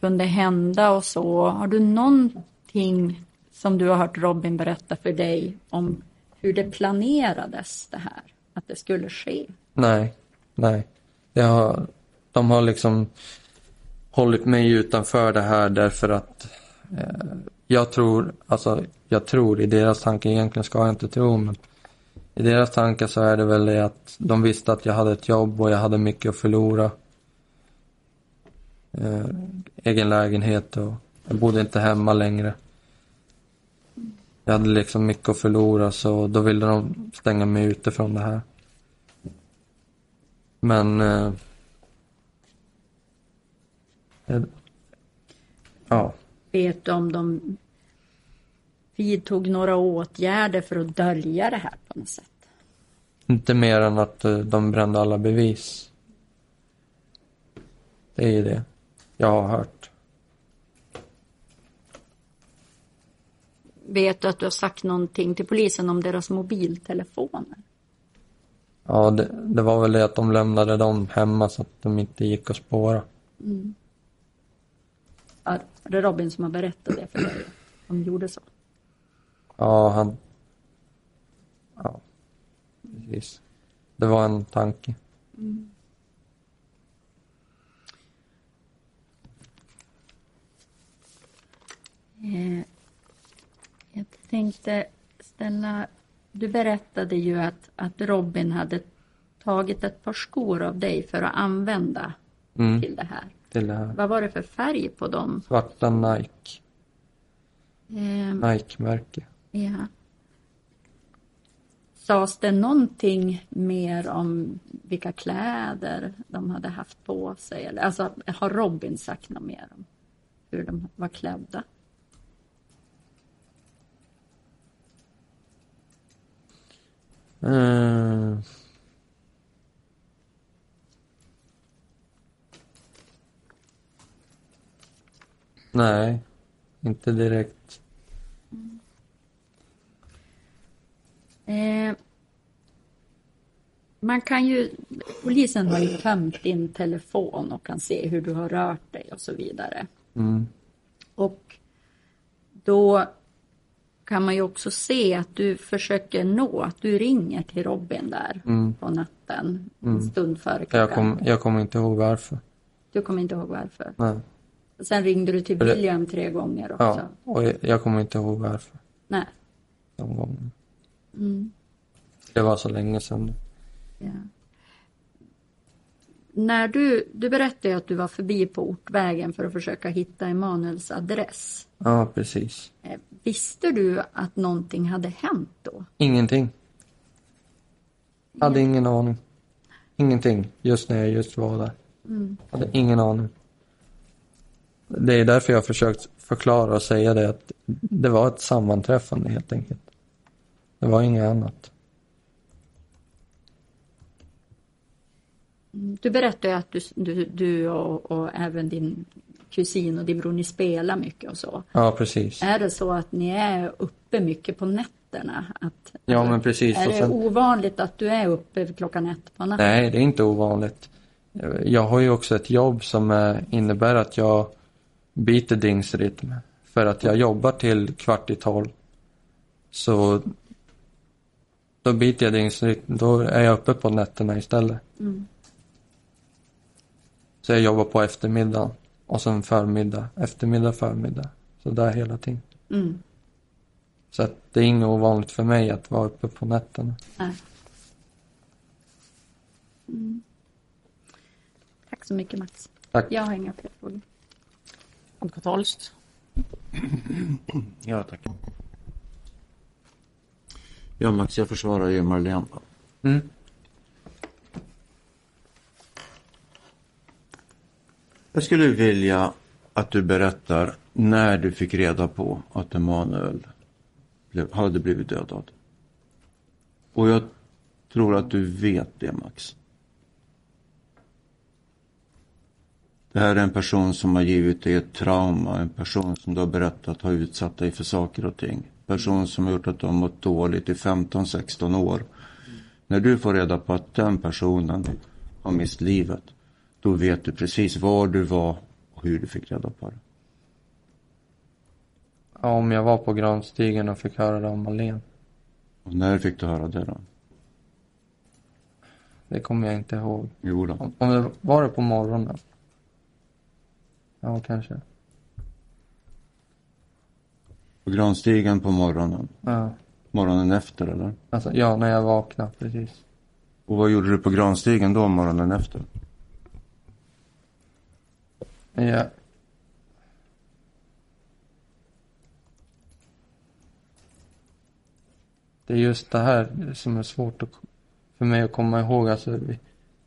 kunde hända och så. Har du någonting som du har hört Robin berätta för dig om hur det planerades det här? Att det skulle ske? Nej, nej. Jag har, de har liksom hållit mig utanför det här därför att eh, jag tror, alltså jag tror i deras tankar, egentligen ska jag inte tro men i deras tankar så är det väl det att de visste att jag hade ett jobb och jag hade mycket att förlora. Eh, egen lägenhet och jag bodde inte hemma längre. Jag hade liksom mycket att förlora så då ville de stänga mig ute från det här. Men... Eh, eh, ja, Vet du om de vidtog några åtgärder för att dölja det här på något sätt? inte mer än att eh, de brände alla bevis. Det är ju det jag har hört. Vet du att du har sagt någonting till polisen om deras mobiltelefoner? Ja, det, det var väl det att de lämnade dem hemma så att de inte gick att spåra. Ja, det är Robin som har berättat det för dig. De gjorde så. Ja, han... Ja, precis. Det var en tanke. Eh, jag tänkte ställa... Du berättade ju att, att Robin hade tagit ett par skor av dig för att använda Mm, till det här. Här. Vad var det för färg på dem? Svarta Nike. Eh, Nike-märke. ja. Sades det någonting mer om vilka kläder de hade haft på sig? Eller, alltså, har Robin sagt något mer om hur de var klädda? Mm. Nej, inte direkt. Eh, man kan ju, polisen har ju tömt din telefon och kan se hur du har rört dig och så vidare. Mm. Och då kan man ju också se att du försöker nå, att du ringer till Robin där Mm. på natten, en stund före Jag, klockan. kom, jag kommer inte ihåg varför. Du kommer inte ihåg varför. Nej. Sen ringde du till William tre gånger också. Ja, och jag, jag kommer inte ihåg varför. Nej. De gångerna. Mm. Det var så länge sedan. Ja. när du, du berättade att du var förbi på Ortvägen för att försöka hitta Emanuels adress. Ja, precis. Eh, Visste du att någonting hade hänt då? Ingenting. Hade ingen aning. Ingenting, just när jag just var där. Hade ingen aning. Det är därför jag har försökt förklara och säga det att det var ett sammanträffande helt enkelt. Det var inget annat. Du berättade att du, du, du och, och även din kusin och din bror, ni spelar mycket och så. Ja, precis. Är det så att ni är uppe mycket på nätterna? Att, Ja, men precis. Är Och det sen- ovanligt att du är uppe klockan ett på natten? Nej, det är inte ovanligt. Jag har ju också ett jobb som eh, innebär att jag byter dygnsrytm. För att jag jobbar till kvart i tolv. Så då byter jag dygnsrytm. Då är jag uppe på nätterna istället. Så jag jobbar på eftermiddagen. Och sen förmiddag, eftermiddag, förmiddag. Så där hela tiden. Mm. Så att det är inget ovanligt för mig att vara uppe på nätterna. Nej. Mm. Tack så mycket Max. Tack. Jag har inga fler frågor. Holst. Ja, tack. Ja, Max, jag försvarar ju Marlene. Mm. Jag skulle vilja att du berättar när du fick reda på att Emanuel blev, hade blivit dödad. Och jag tror att du vet det, Max. Det här är en person som har givit dig ett trauma, en person som du har berättat har utsatt dig för saker och ting. Person som har gjort att du har mått dåligt i 15-16 år. När du får reda på att den personen har mist livet, då vet du precis var du var och hur du fick reda på det. Ja, om jag var på Granstigen och fick höra det om Malin. Och när fick du höra det då? Det kommer jag inte ihåg. Jo då. Om, om det var det på morgonen? Ja, kanske. På Granstigen på morgonen. Ja, Morgonen efter eller? alltså, ja när jag vaknade precis. Och vad gjorde du på Granstigen då morgonen efter? Ja. Det är just det här som är svårt att, för mig att komma ihåg. Alltså,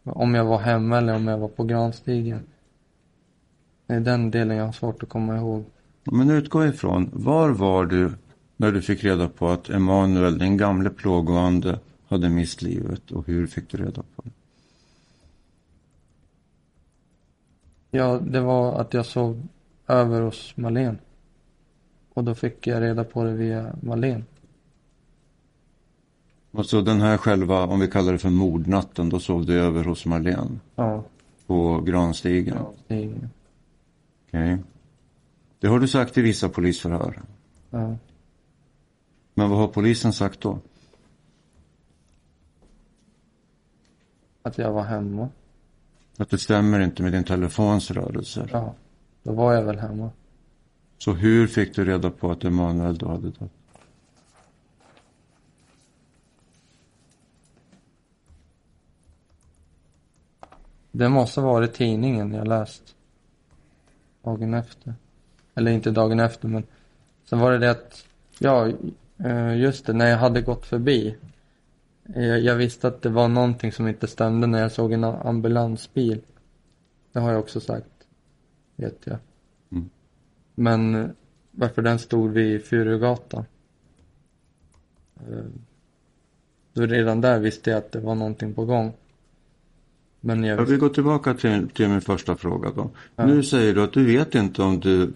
om jag var hemma eller om jag var på Granstigen. Det är den delen jag har svårt att komma ihåg. Men utgå ifrån, var var du när du fick reda på att Emanuel, din gamle plågoande, hade mist livet och hur fick du reda på det? Ja, det var att jag sov över hos Malen. Och då fick jag reda på det via Malen. Alltså den här själva, om vi kallar det för mordnatten, då sov du över hos Marlene Ja, på Granstigen. Granstigen. Okej. Det har du sagt i vissa polisförhör. Ja. Men vad har polisen sagt då? Att jag var hemma. Att det stämmer inte med din telefons rörelser. Ja, då var jag väl hemma. Så hur fick du reda på att Emanuel då hade dött? Det måste ha varit tidningen jag läst. Dagen efter. Eller inte dagen efter men. Sen var det det att, ja, eh, just det, när jag hade gått förbi. eh, Jag, visste att det var någonting som inte stämde när jag såg en ambulansbil. Det har jag också sagt. Vet jag. Mm. Men eh, varför den stod vid Furugatan. Då redan där visste jag att det var någonting på gång. Men jag Jag vill gå tillbaka till, till min första fråga då. Ja. Nu säger du att du vet inte om du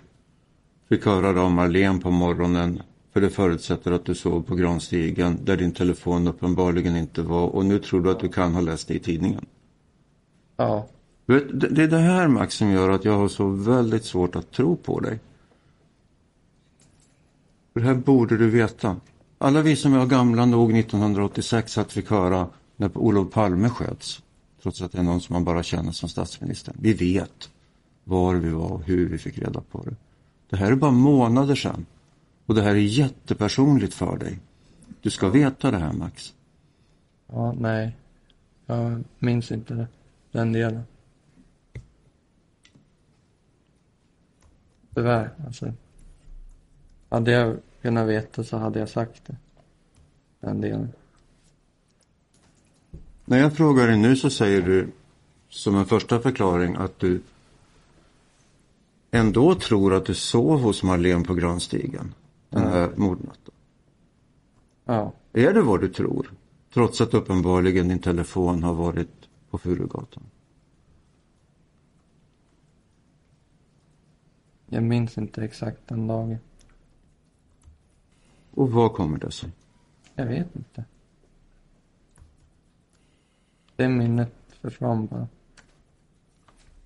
fick höra det av Marlene på morgonen. För det förutsätter att du sov på Granstigen där din telefon uppenbarligen inte var. Och nu tror du att du kan ha läst det i tidningen. Ja, det är det här Max som gör att jag har så väldigt svårt att tro på dig. Det här borde du veta. Alla vi som var gamla nog 1986 att fick höra när Olof Palme sköts trots att det är någon som man bara känner som statsministern. Vi vet var vi var och hur vi fick reda på det. Det här är bara månader sedan och det här är jättepersonligt för dig. Du ska veta det här Max. Ja, nej. Jag minns inte den delen. Tyvärr, alltså. Hade jag kunnat veta så hade jag sagt det. Den delen. När jag frågar dig nu så säger du som en första förklaring att du ändå tror att du sov hos Marlene på Granstigen den här mordnatten. Ja, Är det vad du tror? Trots att uppenbarligen din telefon har varit på Furugatan. jag minns inte exakt den dagen. Och vad kommer det sig? Jag vet inte. Det minnet försvann bara.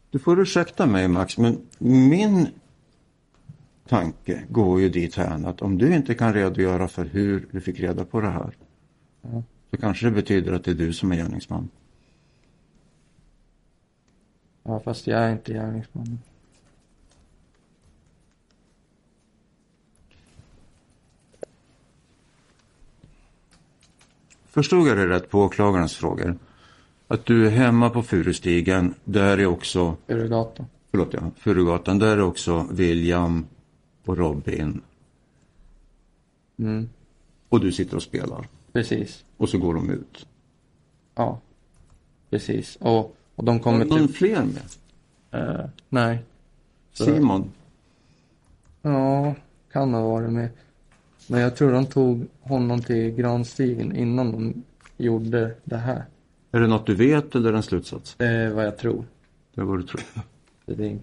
Du får ursäkta mig Max, men min tanke går ju dit här att om du inte kan redogöra för hur du fick reda på det här. Ja. Så kanske det betyder att det är du som är gärningsman. Ja, fast jag är inte gärningsmannen. Förstod jag det rätt på åklagarens frågor? Att du är hemma på Furustigen, där är också, Furugatan. förlåt ja, Furugatan, där är också William och Robin. Mm, Och du sitter och spelar. precis. Och så går de ut. Ja, precis. Och, och de kommer Någon till... fler med? Eh, nej. Så- Simon? Ja, kan ha varit med. Men jag tror de tog honom till Granstigen innan de gjorde det här. Är det något du vet eller en slutsats? Det är vad jag tror. Det är vad du tror. Det är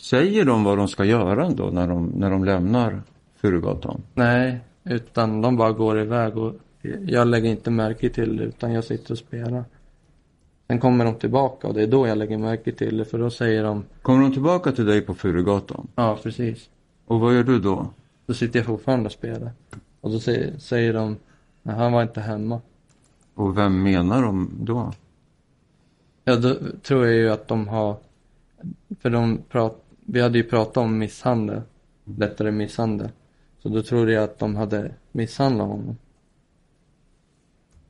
Säger de vad de ska göra då när de, när de lämnar Furugatan? Nej, utan de bara går iväg och jag lägger inte märke till det utan jag sitter och spelar. Sen kommer de tillbaka och det är då jag lägger märke till det för då säger de, Kommer de tillbaka till dig på Furugatan? ja precis. Och vad gör du då? Då sitter jag fortfarande och spelar. Och då säger, säger de, nej han var inte hemma. Och vem menar de då? Ja, då tror jag ju att de har, för de prat, vi hade ju pratat om misshandel, lättare misshandel. Så då tror jag att de hade misshandlat honom.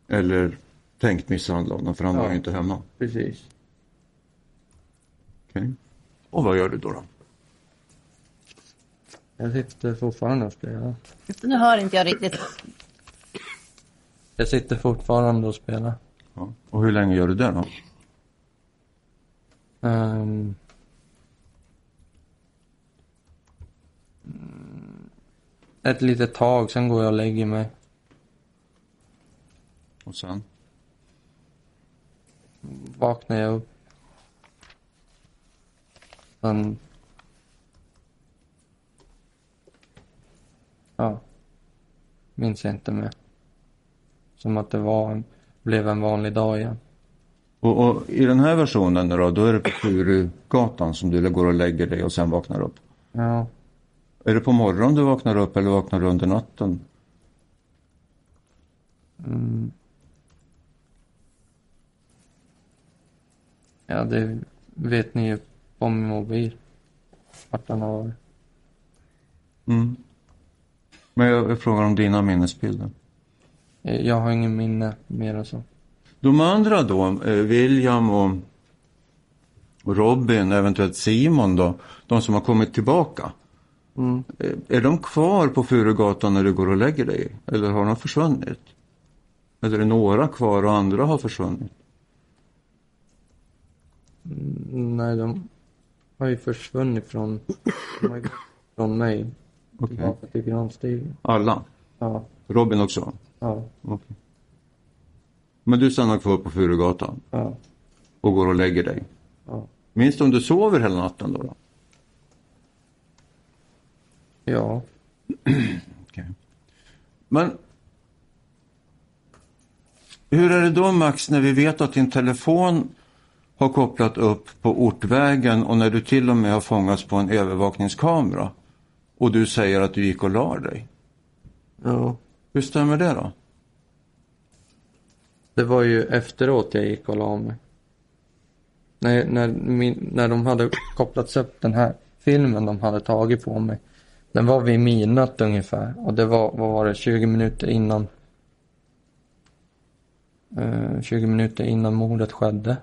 Eller tänkt misshandla honom för han Ja. var ju inte hemma. Precis. Okej. Och vad gör du då? då? Jag sitter fortfarande och spelar. Nu hör inte jag riktigt. Jag sitter fortfarande och spelar. Ja. Och hur länge gör du det då? Mm, ett litet tag, sen går jag och lägger mig. Och sen? Vaknar jag upp. Sen... Ja. Minns jag inte mer. Som att det var en, blev en vanlig dag igen. Och, och i den här versionen då, då är det på Furugatan som du går och lägger dig och sen vaknar upp. Ja. Är det på morgonen du vaknar upp eller vaknar du under natten? Mm. Ja, det vet ni ju på min mobil. Vart den har varit. Mm. Men jag, jag frågar om dina minnesbilder. Eh, Jag har ingen minne mer än så. De andra då, eh, William och, och Robin, eventuellt Simon då, de som har kommit tillbaka. Mm. Eh, Är de kvar på Furugatan när du går och lägger dig? Eller har de försvunnit? Eller är det några kvar och andra har försvunnit? Mm, Nej, de har ju försvunnit från, från mig Okej. tillbaka till Granstigen. Alla? Ja, Robin också? Ja, Okej. Men du stannar kvar på Furugatan ja, och går och lägger dig? ja. Minns du om du sover hela natten då? då? Ja, Men hur är det då Max när vi vet att din telefon har kopplat upp på ortvägen och när du till och med har fångats på en övervakningskamera och du säger att du gick och la dig? ja. Hur stämmer det då? Det var ju efteråt jag gick och la mig. När, när, min, när de hade kopplats upp den här filmen de hade tagit på mig. Den var vid midnatt ungefär och det var, vad var det, 20 minuter innan. Eh, 20 minuter innan mordet skedde.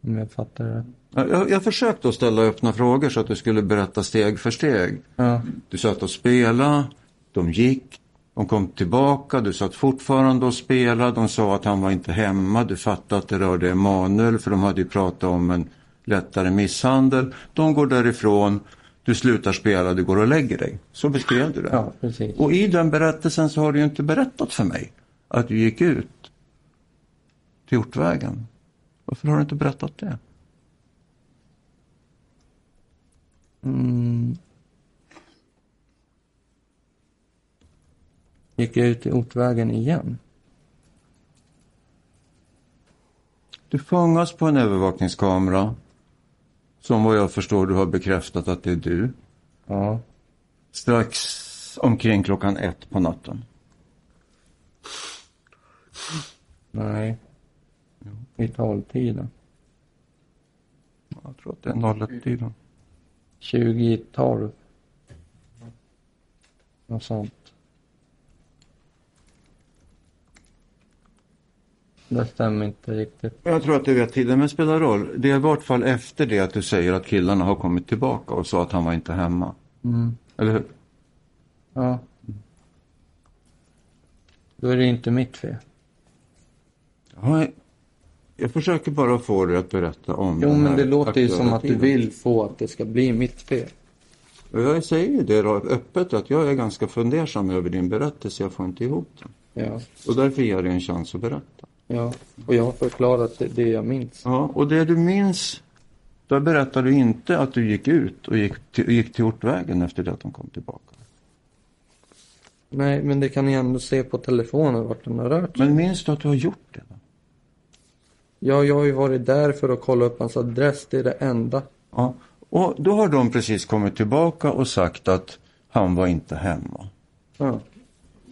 Om jag fattar det. Jag, jag försökte att ställa öppna frågor så att du skulle berätta steg för steg. Ja. Du satt och spelade, de gick, de kom tillbaka, du satt fortfarande och spelade, de sa att han var inte hemma, du fattade att det rörde Emanuel för de hade ju pratat om en lättare misshandel. De går därifrån, du slutar spela, du går och lägger dig. Så beskrev du det. Ja. Och i den berättelsen så har du ju inte berättat för mig att du gick ut till Hjortvägen. Varför har du inte berättat det? Mm. Gick jag ut i Ortvägen igen? Du fångas på en övervakningskamera. Som vad jag förstår du har bekräftat att det är du. Ja. Strax omkring klockan ett på natten. Nej. I tolvtiden. Jag tror att det är 01-tiden. 20 i 12. Något sånt. Det stämmer inte riktigt. Jag tror att du vet tiden, men spelar roll. Det är i vart fall efter det att du säger att killarna har kommit tillbaka och sa att han var inte hemma. Mm. Eller hur? Ja. Då är det inte mitt fel. Ja, jag försöker bara få dig att berätta om Jo, men det låter ju som att du tiden. vill få att det ska bli mitt fel. Jag säger ju det då, öppet att jag är ganska fundersam över din berättelse. Jag får inte ihop den. Ja, Och därför ger jag dig en chans att berätta. Ja. Och jag har förklarat det, jag minns. Ja, och det du minns, då berättar du inte att du gick ut och gick till, gick till Hjortvägen efter det att de kom tillbaka. Nej, men det kan ni ändå se på telefonen vart den har rört sig. Men minns du att du har gjort det? Då? Ja, jag har ju varit där för att kolla upp hans adress. Det är det enda. Ja, och då har de precis kommit tillbaka och sagt att han var inte hemma. Ja,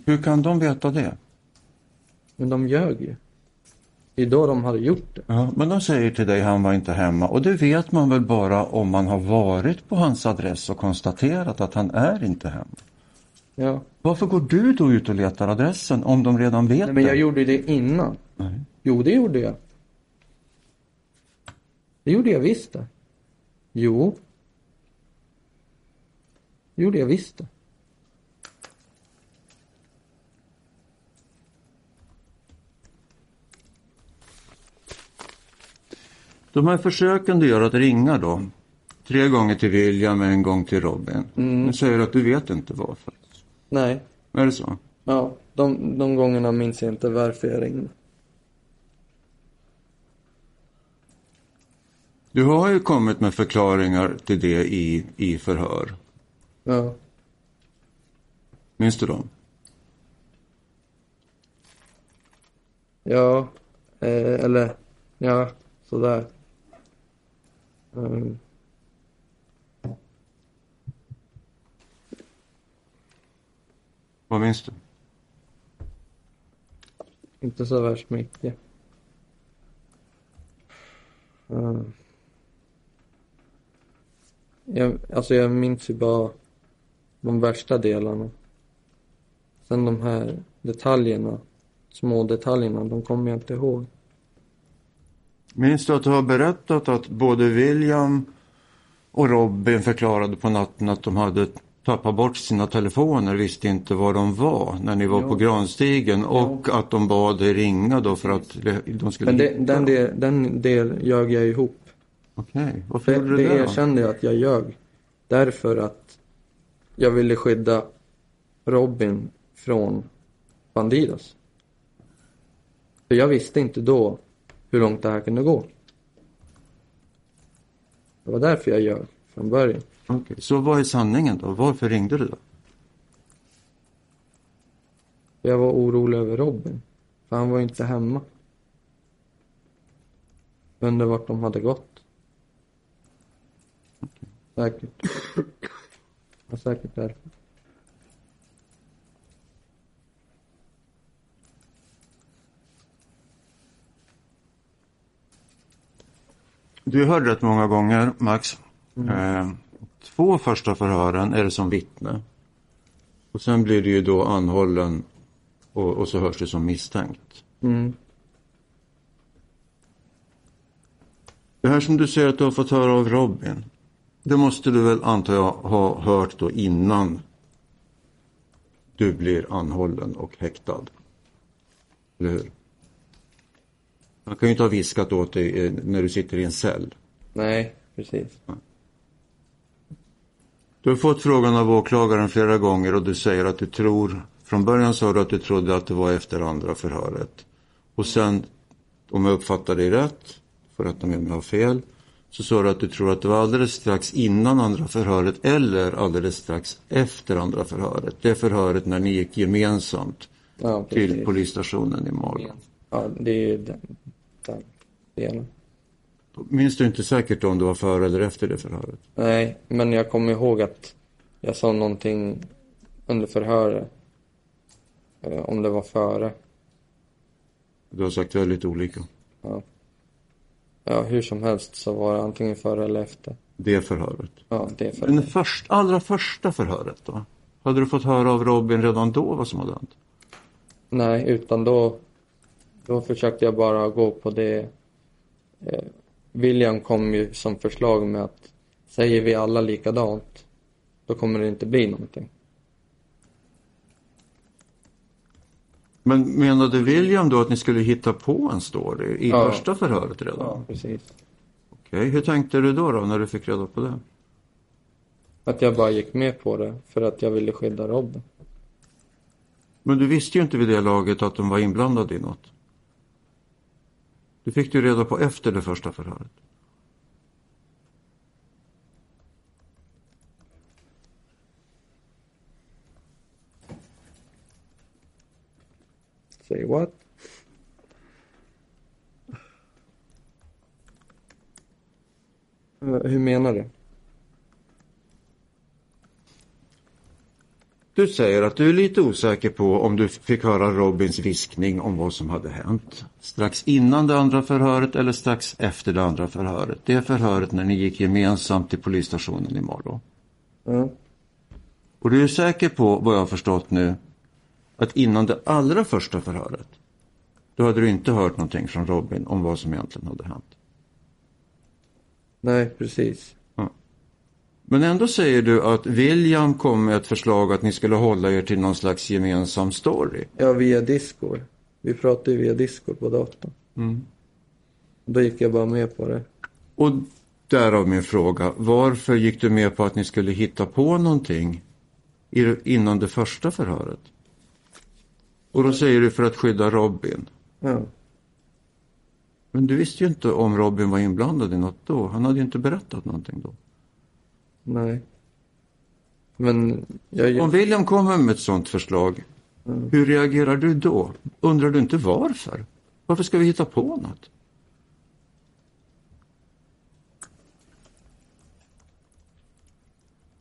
Hur kan de veta det? men de ljög ju. Det är då de hade gjort det. Ja, men de säger till dig han var inte hemma och det vet man väl bara om man har varit på hans adress och konstaterat att han är inte hemma. Ja. Varför går du då ut och letar adressen om de redan vet Nej, men jag det? gjorde det innan. Nej. Jo, det gjorde jag. Det gjorde jag visst det. Jo. Det gjorde jag visst det. De här försöken du gör att ringa då, tre gånger till William, en gång till Robin. Mm. Du säger att du vet inte varför. Nej. Är det så? Ja, de, de gångerna minns jag inte varför jag ringde. Du har ju kommit med förklaringar till det i, i förhör. Ja. Minns du dem? Ja. Eh, eller, ja, sådär. Mm. Vad minns du? Inte så värst mycket. Mm. Jag, alltså jag minns ju bara de värsta delarna. Sen de här detaljerna, små detaljerna, de kommer jag inte ihåg. Minns du att du har berättat att både William och Robin förklarade på natten att de hade tappat bort sina telefoner, visste inte var de var när ni var Ja. på Granstigen och att de bad dig ringa då för att de skulle Men det, hitta den, del, den del ljög jag ihop. Okej, varför Det, gjorde du det det erkände jag att jag ljög. Därför att jag ville skydda Robin från Bandidos. För jag visste inte då hur långt det här kunde gå. Det var därför jag ljög från början. Okej, Så vad är sanningen då? Varför ringde du då? Jag var orolig över Robin. För han var inte hemma. Undrar vart de hade gått. Säkert. Ja, säkert därför. Du hörde rätt många gånger, Max. Eh, två första förhören är det som vittne. Och sen blir du ju då anhållen och, och så hörs det som misstänkt. Mm. Det här som du säger att du har fått höra av Robin. Det måste du väl antar jag ha hört då innan du blir anhållen och häktad. Eller hur? Han kan ju inte ha viskat åt dig eh, när du sitter i en cell. Nej, precis. Du har fått frågan av åklagaren flera gånger och du säger att du tror, från början sa du att du trodde att det var efter andra förhöret. Och sen, om jag uppfattar dig rätt, för att om jag har fel, så sa du att du tror att det var alldeles strax innan andra förhöret eller alldeles strax efter andra förhöret. Det förhöret när ni gick gemensamt Ja, till polisstationen i Malå. Ja, det är ju den, den delen. Minns du inte säkert om det var före eller efter det förhöret? Nej, men jag kommer ihåg att jag sa någonting under förhöret. Eh, Om det var före. Du har sagt väldigt olika. Ja. ja, hur som helst så var det antingen före eller efter. Det förhöret. Ja, det är Men det först, allra första förhöret då? Hade du fått höra av Robin redan då vad som hade hänt? Nej, utan då, då försökte jag bara gå på det. Eh, William kom ju som förslag med att säger vi alla likadant, då kommer det inte bli någonting. Men menade William då att ni skulle hitta på en story i Ja. första förhöret redan? Ja, precis. Okej, hur tänkte du då, då när du fick reda på det? Att jag bara gick med på det för att jag ville skydda Robin. Men du visste ju inte vid det laget att de var inblandade i något. Du fick det ju reda på efter det första förhöret. Say what? Eh, Hur menar du? Du säger att du är lite osäker på om du fick höra Robins viskning om vad som hade hänt. Strax innan det andra förhöret eller strax efter det andra förhöret. Det förhöret när ni gick gemensamt till polisstationen i Malå. Ja. Och du är säker på, vad jag har förstått nu, att innan det allra första förhöret, då hade du inte hört någonting från Robin om vad som egentligen hade hänt. Nej, precis. Men ändå säger du att William kom med ett förslag att ni skulle hålla er till någon slags gemensam story. Ja, via Discord. Vi pratade ju via Discord på datorn. Då gick jag bara med på det. Och därav min fråga, varför gick du med på att ni skulle hitta på någonting innan det första förhöret? Och då säger du för att skydda Robin. Ja. Men du visste ju inte om Robin var inblandad i något då. Han hade ju inte berättat någonting då. Nej. Men jag... Om William kommer med ett sådant förslag, hur reagerar du då? Undrar du inte varför? Varför ska vi hitta på något?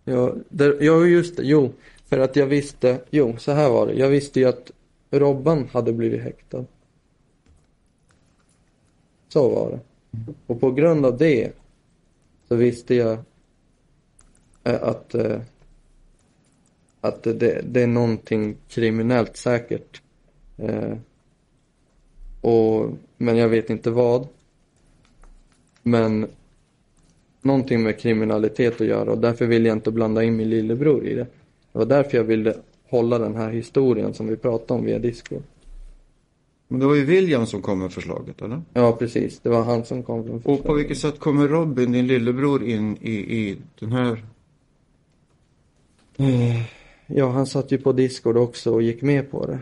Ja, där, ja, just det. Jo, för att jag visste, jo, så här var det. Jag visste ju att Robban hade blivit häktad. Så var det. Och på grund av det så visste jag att, eh, att det, det är någonting kriminellt säkert. Eh, och, men jag vet inte vad. Men någonting med kriminalitet att göra och därför vill jag inte blanda in min lillebror i det. Det var därför jag ville hålla den här historien som vi pratade om via Discord. Men det var ju William som kom med förslaget, eller? Ja, precis. Det var han som kom från Och på vilket sätt kommer Robin, din lillebror, in i, i den här... Ja, han satt ju på Discord också och gick med på det.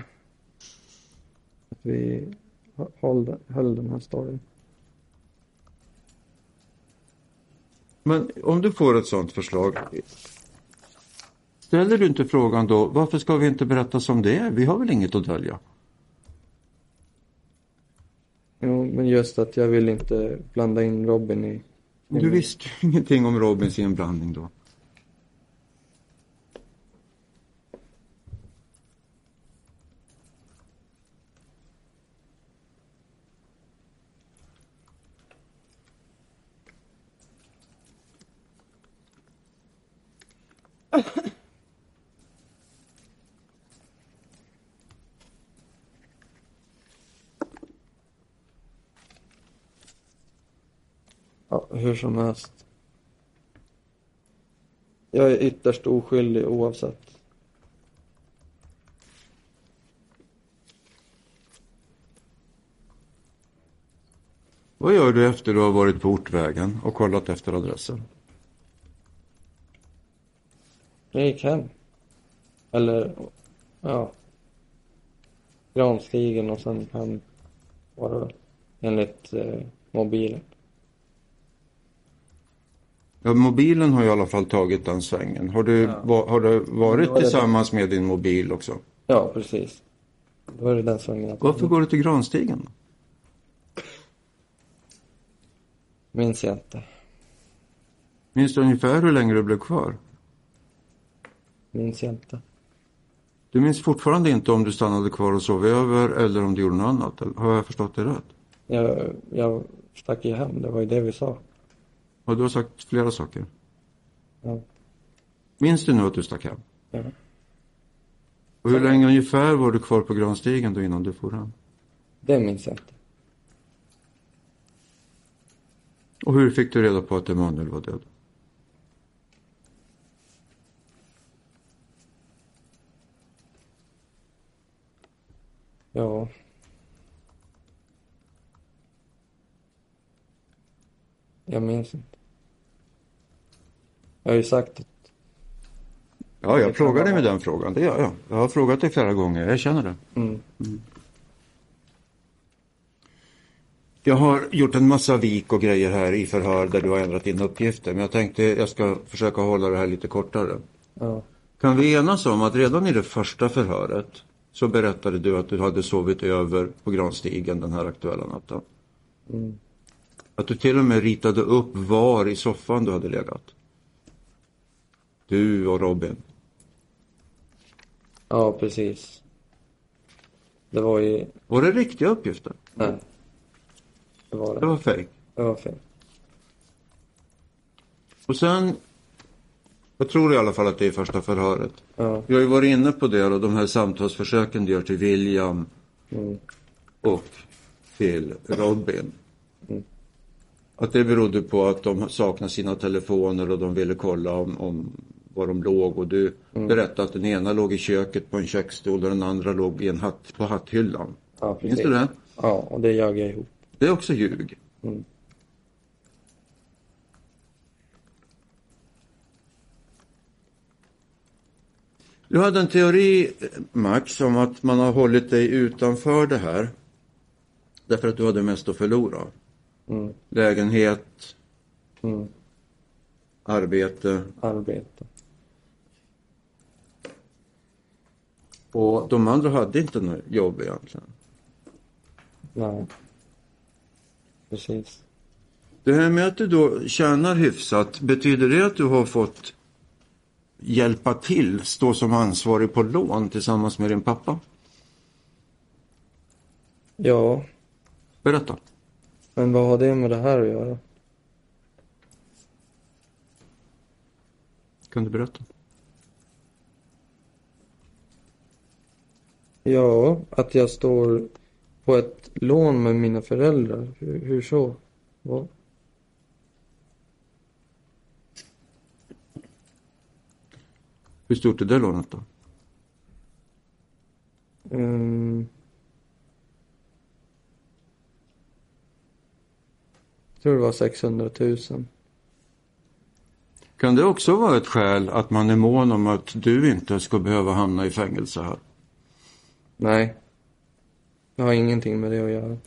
Att vi höll, höll den här storyn. Men om du får ett sådant förslag, ställer du inte frågan då, varför ska vi inte berätta som det är? Vi har väl inget att dölja? Jo, men just att jag vill inte blanda in Robin i... Du visste ju ingenting om Robins inblandning då. Ja, hur som helst. Jag är ytterst oskyldig oavsett. Vad gör du efter du har varit på ortvägen och kollat efter adressen? Jag gick hem. Eller, ja. Granstigen och sen hem var det väl. Enligt eh, mobilen. Ja, mobilen har i alla fall tagit den svängen. Har du, Ja. va, har du varit det- tillsammans med din mobil också? Ja, precis. Då är det den svängen. Varför går du till Granstigen? Minns jag inte. Minns du ungefär hur länge du blev kvar? Minns jag inte. Du minns fortfarande inte om du stannade kvar och sov över eller om du gjorde något annat? Har jag förstått det rätt? Jag, jag stack ju hem, det var ju det vi sa. Ja, du har sagt flera saker. Ja. Minns du nu att du stack hem? Ja. Och hur länge ungefär var du kvar på Granstigen då innan du for hem? Det minns jag inte. Och hur fick du reda på att Emanuel var död? Ja. Jag minns inte. Jag har ju sagt det. Ja, jag plågar dig med den frågan. Det gör jag. Jag har frågat dig flera gånger. Jag känner det. Mm. Jag har gjort en massa vik och grejer här i förhör där du har ändrat dina uppgifter. Men jag tänkte jag ska försöka hålla det här lite kortare. Ja. Kan vi enas om att redan i det första förhöret så berättade du att du hade sovit över på Granstigen den här aktuella natten. Mm. Att du till och med ritade upp var i soffan du hade legat. Du och Robin. ja, precis. Det var ju... Var det riktiga uppgifter? Nej. Det var Det det. var fejk. Det var fel. Och sen, jag tror i alla fall att det är första förhöret. Ja. Vi har ju varit inne på det och de här samtalsförsöken du gör till William Mm. och till Robin. Mm. Att det berodde på att de saknar sina telefoner och de ville kolla om, om var de låg och du Mm. berättade att den ena låg i köket på en köksstol och den andra låg i en hatt, på hatthyllan. Ja, Minns precis. du det? Ja, och det ljög jag ihop. Det är också ljug. Mm. Du hade en teori, Max, om att man har hållit dig utanför det här. Därför att du hade mest att förlora. Mm. Lägenhet, Mm. arbete. Arbete. Och de andra hade inte något jobb egentligen. Nej. Precis. Det här med att du då tjänar hyfsat, betyder det att du har fått hjälpa till, stå som ansvarig på lån tillsammans med din pappa? Ja, Berätta. men vad har det med det här att göra? Kan du berätta? Ja, att jag står på ett lån med mina föräldrar. Hur, hur så? Vad? Hur stort är det lånet då? Mm. Jag tror det var 600 000. Kan det också vara ett skäl att man är mån om att du inte ska behöva hamna i fängelse här? Nej. Jag har ingenting med det att göra.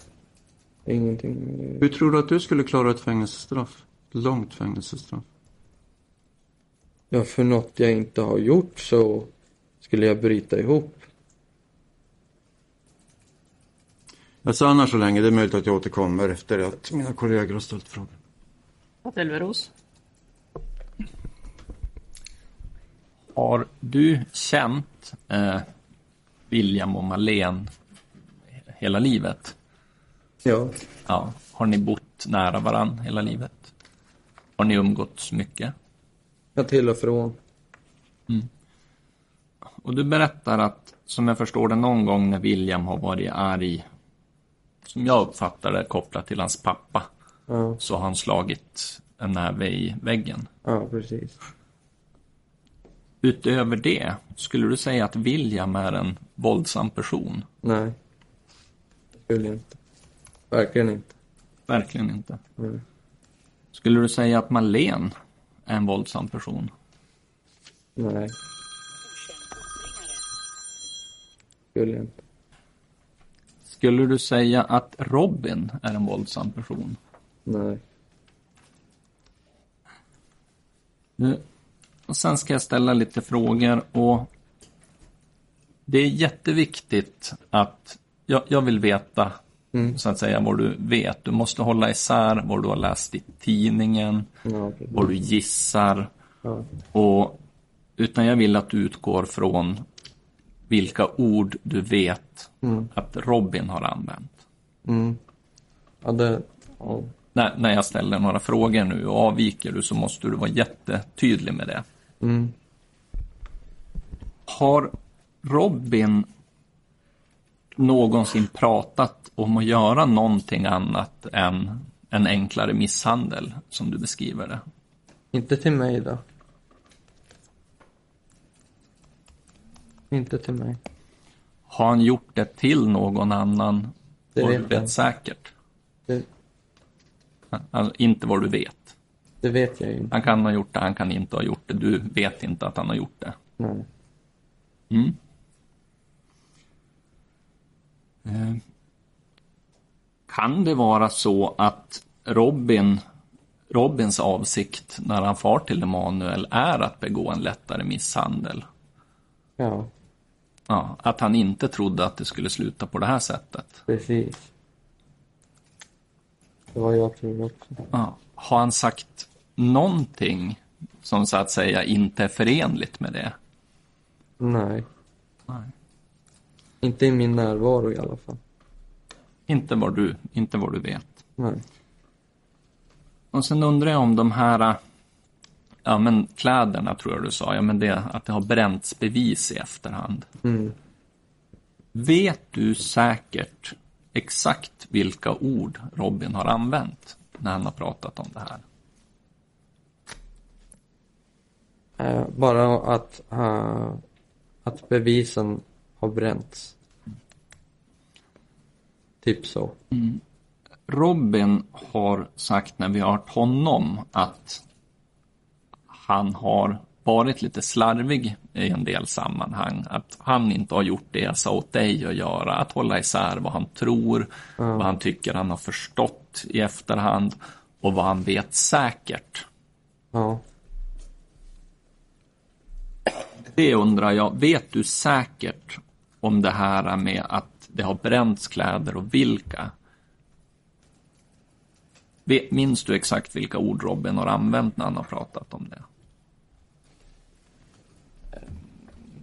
Ingenting med det. Hur tror du att du skulle klara ett fängelsestraff? Ett långt fängelsestraff? Ja, för något jag inte har gjort så skulle jag bryta ihop. Jag stannar så länge, det är möjligt att jag återkommer efter att mina kollegor har ställt frågor. Elveros. Har du känt eh, William och Malene hela livet? Ja. Ja. Har ni bott nära varann hela livet? Har ni umgåtts mycket? Jag till och från. Och du berättar att, som jag förstår det, någon gång när William har varit arg, som jag uppfattar det kopplat till hans pappa, Ja, så har han slagit en näve i väggen. ja precis. Utöver det, skulle du säga att William är en våldsam person? Nej. Det skulle jag inte. Verkligen inte. Verkligen inte. Mm. Skulle du säga att Malene är en våldsam person? Nej. Skulle inte. Skulle du säga att Robin är en våldsam person? Nej. Nu, och sen ska jag ställa lite frågor och det är jätteviktigt att jag, jag vill veta Mm. så att säga vad du vet. Du måste hålla isär vad du har läst i tidningen, Ja, vad du gissar Ja. och utan jag vill att du utgår från vilka ord du vet Mm. att Robin har använt. Mm. Ja, det... Ja. När, när jag ställer några frågor nu och avviker du så måste du vara jättetydlig med det. Mm. Har Robin någonsin pratat om att göra någonting annat än en enklare misshandel, som du beskriver det? Inte till mig då. Inte till mig. Har han gjort det till någon annan? Det vet jag vet inte. säkert. Det, Alltså, inte vad du vet. det vet jag inte. Han kan ha gjort det, han kan inte ha gjort det. Du vet inte att han har gjort det. Nej. Mm. Eh, Kan det vara så att Robin, Robins avsikt när han far till Emanuel är att begå en lättare misshandel? Ja, Ja, att han inte trodde att det skulle sluta på det här sättet. precis. Det var jag tror också. Ja. Har han sagt någonting som så att säga inte är förenligt med det? Nej. Nej. Inte i min närvaro i alla fall. Inte vad du, inte vad du vet. Nej. Och sen undrar jag om de här ja, men kläderna tror jag du sa, ja, men det, att det har bränts bevis i efterhand. Mm. Vet du säkert exakt vilka ord Robin har använt när han har pratat om det här? Eh, bara att, eh, att bevisen har bränts. Typ så. Robin har sagt när vi har hört honom att han har varit lite slarvig i en del sammanhang. Att han inte har gjort det jag sa åt dig att göra. Att hålla isär vad han tror, vad han tycker han har förstått i efterhand och vad han vet säkert. Ja. Det undrar jag, vet du säkert om det här med att det har bränts kläder och vilka? Minns du exakt vilka ord Robin har använt när han har pratat om det?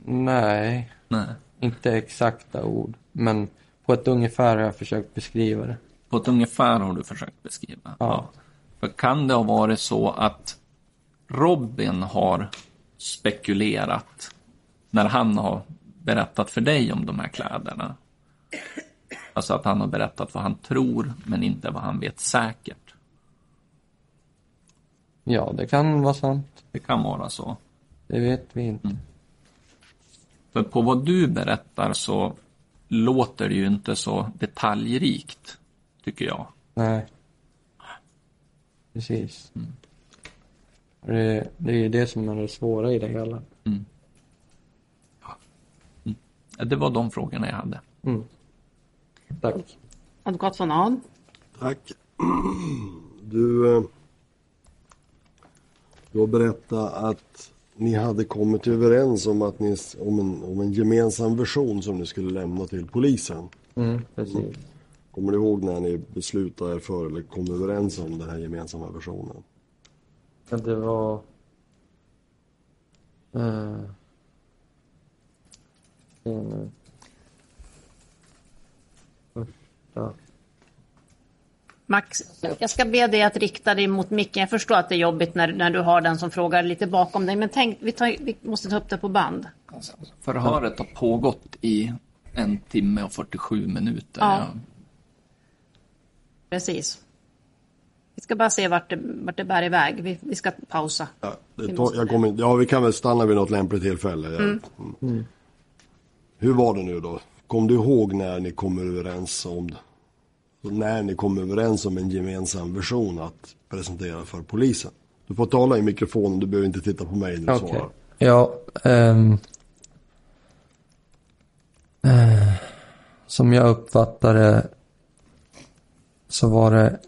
Nej, Nej. inte exakta ord. Men på ett ungefär har jag försökt beskriva det. På ett ungefär har du försökt beskriva. Ja. För kan det ha varit så att Robin har spekulerat när han har berättat för dig om de här kläderna? Alltså att han har berättat vad han tror, men inte vad han vet säkert. Ja, det kan vara sant. Det kan vara så. Det vet vi inte. För på vad du berättar så låter det ju inte så detaljrikt, tycker jag. Nej. Precis. Det, det är ju det som är det svåra i det hela. Det var de frågorna jag hade. Mm. Tack. Advokat von Ahn. Tack. Du, eh, du har berättat att ni hade kommit överens om, att ni, om, en, om en gemensam version som ni skulle lämna till polisen. Mm, precis. Kommer du ihåg när ni beslutade er för eller kom överens om den här gemensamma versionen? Ja, det var... Uh. Max, jag ska be dig att rikta dig mot micken. Jag förstår att det är jobbigt när, när du har den som frågar lite bakom dig. Men tänk, vi, tar, vi måste ta upp det på band. Förhöret har pågått i en timme och 47 minuter. Ja. Jag- Precis. ska bara se vart det, vart det bär iväg. Vi, vi ska pausa. Ja, det Vi måste- jag kommer, ja, vi kan väl stanna vid något lämpligt tillfälle. Ja. Mm. Hur var det nu då? Kom du ihåg när ni kom överens om när ni kom överens om en gemensam version att presentera för polisen? Du får tala i mikrofonen, du behöver inte titta på mig när du Okej. svarar. Ja, ehm, eh, som jag uppfattade så var det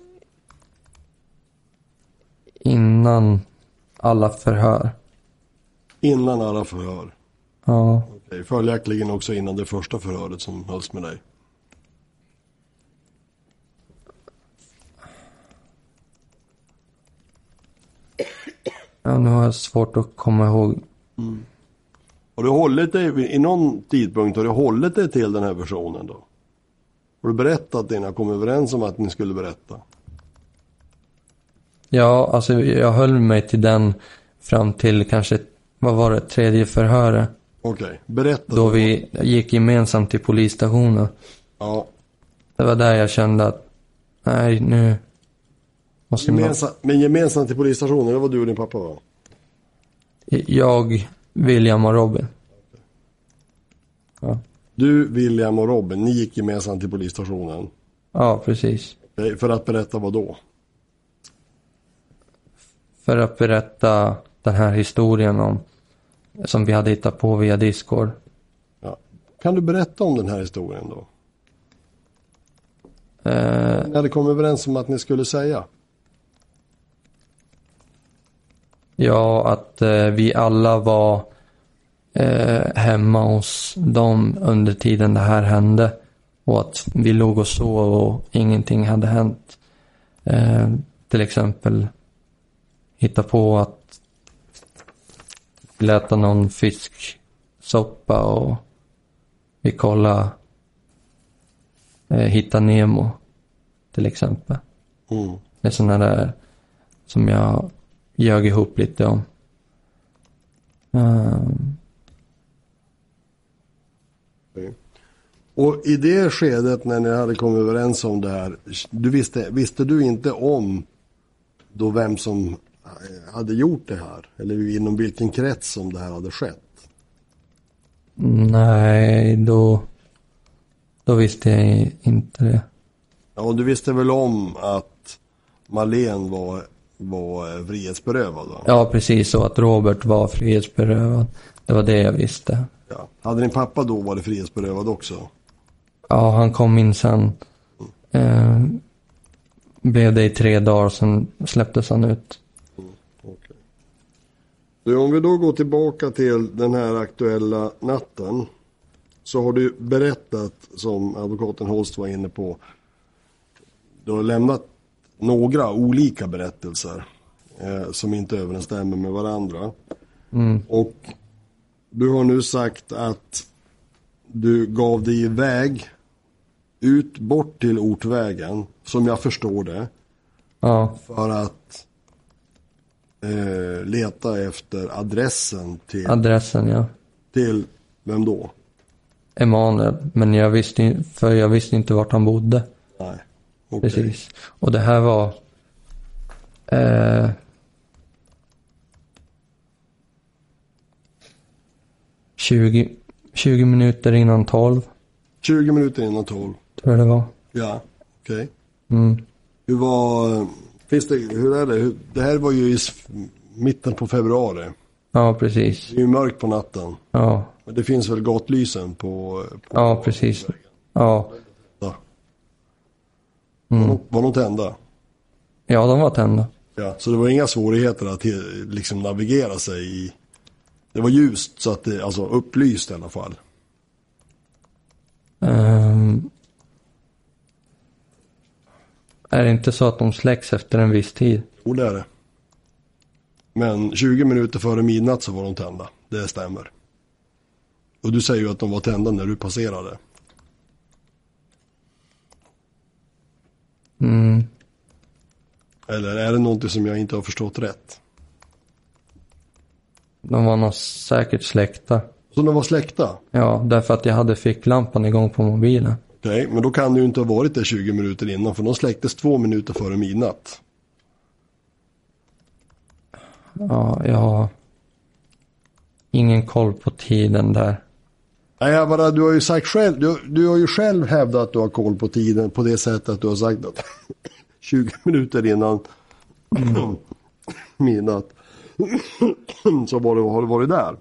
innan alla förhör. Innan alla förhör. Ja, Okej, Följaktligen också innan det första förhöret som hölls med dig. ja nu har jag svårt att komma ihåg. Har du hållit dig, i någon tidpunkt har du hållit dig till den här versionen då? Har du berättat innan ni kom överens om att ni skulle berätta? Ja, alltså jag höll mig till den fram till kanske, vad var det, tredje förhöret. Okej, berätta. Då vi gick gemensamt till polisstationen. Ja, Det var där jag kände att, nej nu måste man... gemensam, men gemensamt till polisstationen, det var du och din pappa va? Jag, William och Robin. Ja, Du, William och Robin, ni gick gemensamt till polisstationen. ja precis. Okej, För att berätta vad då? För att berätta den här historien om, som vi hade hittat på via Discord. Ja. Kan du berätta om den här historien då? Eh, Ni hade kommit överens om att ni skulle säga. ja, att eh, vi alla var eh, hemma hos dem under tiden det här hände. Och att vi låg och sov och ingenting hade hänt. Eh, till exempel hitta på att lät äta någon fisksoppa och vi kollade eh, Hitta Nemo till exempel. Mm. Det är sådana där som jag ljög ihop lite om. Ehm, Och i det skedet när ni hade kommit överens om det här, du visste, visste du inte om då vem som hade gjort det här? Eller inom vilken krets som det här hade skett? nej, då, då visste jag inte det. Ja, du visste väl om att Marlene var, var eh, frihetsberövad? Va? Ja, precis så att Robert var frihetsberövad. Det var det jag visste. Ja. Hade din pappa då varit frihetsberövad också? Ja, han kom in sen. Eh, blev det i tre dagar, sen släpptes han ut. Du, om vi då går tillbaka till den här aktuella natten. Så har du berättat, som advokaten Holst var inne på. Du har lämnat några olika berättelser. Eh, som inte överensstämmer med varandra. Mm. Och du har nu sagt att du gav dig iväg ut bort till Ortvägen, som jag förstår det. Ja, För att eh, leta efter adressen till, adressen ja. till vem då? Emanuel. Men jag visste, för jag visste inte vart han bodde. Nej. Okej. Precis. Och det här var eh, Tjugo 20 minuter innan 12, 20 minuter innan 12. tror jag det var. Ja, okej. Mm. Hur var, finns det, hur är det? Det här var ju i mitten på februari. Ja, precis. Det är ju mörkt på natten. Ja, Men det finns väl gatlysen på... på ja precis. Ja, Ja. Var, de, var de tända? ja de var tända. Ja, så det var inga svårigheter att liksom navigera sig i... Det var ljust, så att det, alltså upplyst i alla fall. Ehm, är det inte så att de släcks efter en viss tid? Jo, det är det. Men 20 minuter före midnatt så var de tända. Det stämmer. Och du säger ju att de var tända när du passerade. Mm. Eller är det någonting som jag inte har förstått rätt? De var nog säkert släckta. Så de var släckta? Ja, därför att jag hade ficklampan igång på mobilen. Okej, men då kan det ju inte ha varit det 20 minuter innan för de släcktes två minuter före midnatt. Ja, jag har ingen koll på tiden där. Nej, bara, du har ju sagt själv, du, du har ju själv hävdat att du har koll på tiden på det sättet att du har sagt att 20 minuter innan midnatt så var du, har du varit där.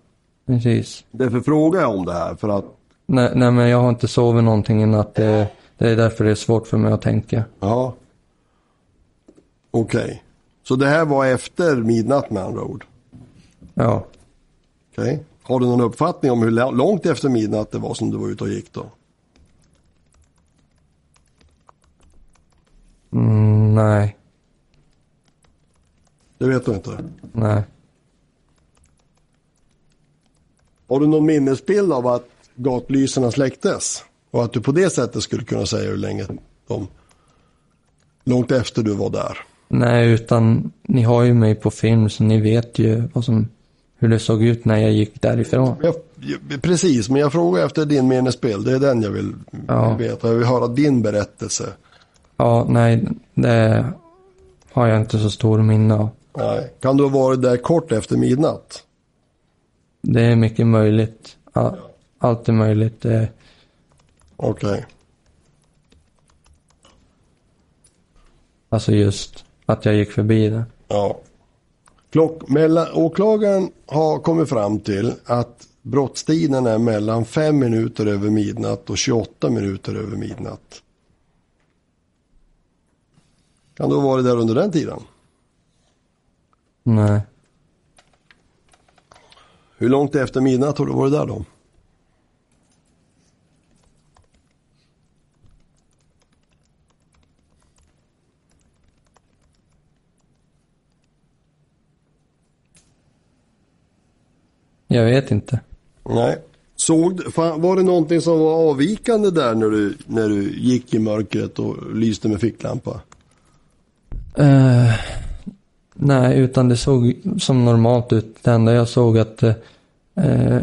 Precis. Därför frågar jag om det här för att, Nej, nej men jag har inte sovit någonting i natt. Det, det är därför det är svårt för mig att tänka. ja. Okej. Så det här var efter midnatt med andra ord? Ja. Okej. Har du någon uppfattning om hur lå- långt efter midnatt det var som du var ute och gick då? Mm, nej. Det vet du inte. Nej. Har du någon minnesbild av att gatlyserna släcktes? Och att du på det sättet skulle kunna säga hur länge de... Långt efter du var där. Nej, utan ni har ju mig på film så ni vet ju vad som, hur det såg ut när jag gick därifrån. Jag, precis, men jag frågar efter din minnesbild. Det är den jag vill Ja. veta. Jag vill höra din berättelse. Ja, nej, det har jag inte så stor minne av. Nej. Kan du ha varit där kort efter midnatt? Det är mycket möjligt. All, allt är möjligt. Det, Okej. alltså just att jag gick förbi det. Ja. Klock, mellan, åklagaren har kommit fram till att brottstiden är mellan 5 minuter över midnatt och 28 minuter över midnatt. Kan du ha varit där under den tiden? Nej. Hur långt efter midnatt har du varit där då? Jag vet inte. Nej. Såg, var det någonting som var avvikande där när du, när du gick i mörkret och lyste med ficklampa? Eh, nej, utan det såg som normalt ut. Det enda jag såg att eh,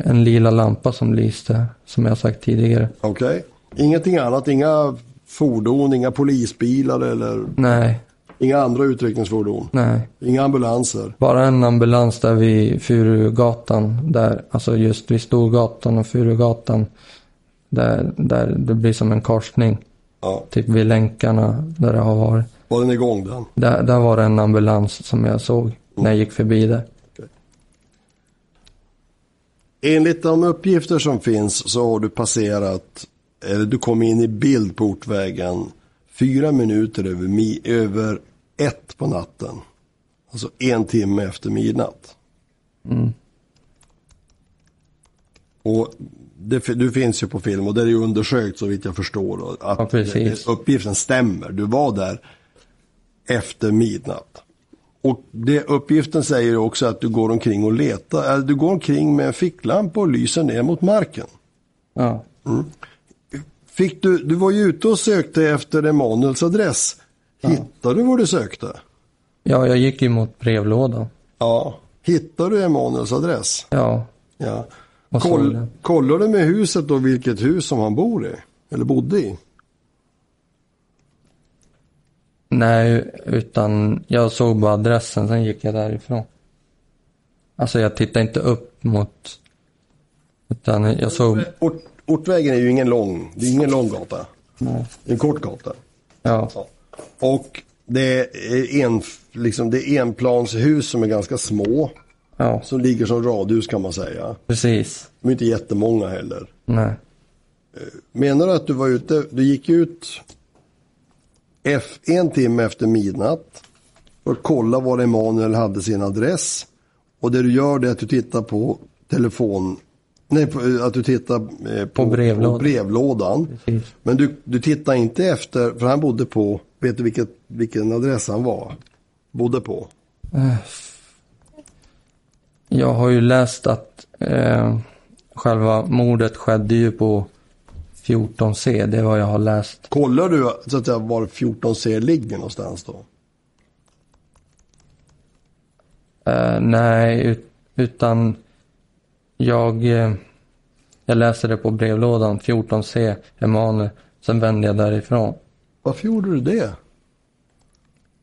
en lila lampa som lyste, som jag sagt tidigare. Okej. Ingenting annat, inga fordon, inga polisbilar eller Nej, inga andra utryckningsfordon? nej. Inga ambulanser? Bara en ambulans där vid Furugatan, där, alltså just vid Storgatan och Furugatan. Där, där det blir som en korsning, Ja. typ vid länkarna där det har varit. Var den igång den? Där, där var det en ambulans som jag såg när jag gick förbi där. Enligt de uppgifter som finns så har du passerat, eller du kom in i bild på Ortvägen fyra minuter över, mi, över ett på natten. Alltså en timme efter midnatt. Och det, du finns ju på film och det är ju undersökt så vitt jag förstår att Ja, det- uppgiften stämmer. Du var där efter midnatt. Och det, uppgiften säger också att du går omkring och letar, eller du går omkring med en ficklampa och lyser ner mot marken. Ja. Fick du, du var ju ute och sökte efter Emanuels adress. Hittade du vad du sökte? ja, jag gick ju mot brevlådan. Ja. Hittade du Emanuels adress? Ja, Ja. Koll, kollade du med huset då vilket hus som han bor i? Eller bodde i? nej, utan jag såg bara adressen, sen gick jag därifrån. Alltså jag tittade inte upp mot, utan jag såg, Ort, Ortvägen är ju ingen lång, det är ingen lång gata. Nej. Det är en kort gata. ja, Och det är, en, liksom, det är enplanshus som är ganska små. ja, Som ligger som radhus kan man säga. precis. De är inte jättemånga heller. Nej, Menar du att du var ute, du gick ut F, en timme efter midnatt för att kolla var Emanuel hade sin adress. Och det du gör det är att du tittar på telefon, nej på, att du tittar eh, på, På brevlådan. på brevlådan. Men du, du tittar inte efter, för han bodde på, vet du vilket, vilken adress han var? Bodde på? Jag har ju läst att eh, själva mordet skedde ju på 14C, det är vad jag har läst. Kollar du så att säga var 14C ligger någonstans då? Eh, nej, ut, utan jag, eh, jag läste det på brevlådan, 14C, Emanuel. Sen vände jag därifrån. Varför gjorde du det?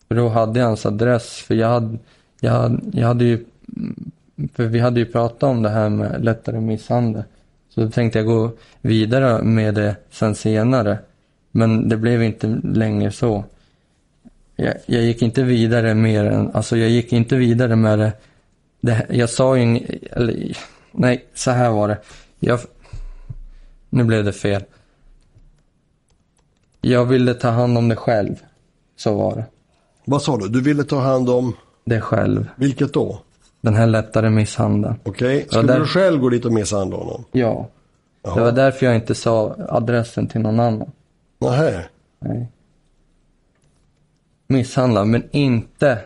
För då hade jag hans adress, för jag hade, jag hade, jag hade ju för vi hade ju pratat om det här med lättare misshandel. Så då tänkte jag gå vidare med det sen senare. Men det blev inte längre så. Jag, jag gick inte vidare mer än, alltså jag gick inte vidare med det. det jag sa ju eller nej, så här var det. Jag, nu blev det fel. Jag ville ta hand om det själv. Så var det. Vad sa du? Du ville ta hand om, Det själv. vilket då? Den här lättare misshandeln. Okej, Ja, skulle där- du själv gå dit och misshandla honom? Ja. Jaha. Det var därför jag inte sa adressen till någon annan. Nähä. Nej. Misshandla, men inte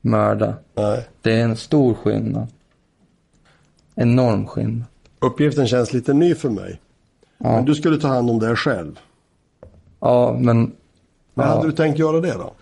mörda. Nej. Det är en stor skillnad. Enorm skillnad. Uppgiften känns lite ny för mig. Ja, Men du skulle ta hand om det själv. Ja men Men Ja. hade du tänkt göra det då?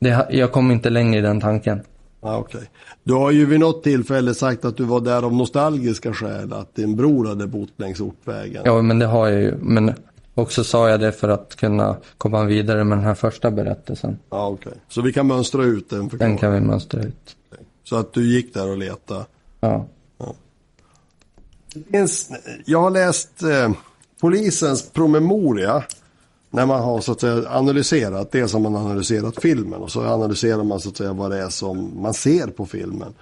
det, jag kom inte längre i den tanken. Ja, okej. Du har ju vid något tillfälle sagt att du var där av nostalgiska skäl. Att din bror hade bott längs ortvägen. Ja, men det har jag ju. Men också sa jag det för att kunna komma vidare med den här första berättelsen. Ja, okej. Så vi kan mönstra ut en Den förklaring. kan vi mönstra ut. Så att du gick där och letade. Ja. Finns, jag har läst eh, polisens promemoria. När man har så att säga analyserat det som man har analyserat filmen. Och så analyserar man så att säga vad det är som man ser på filmen.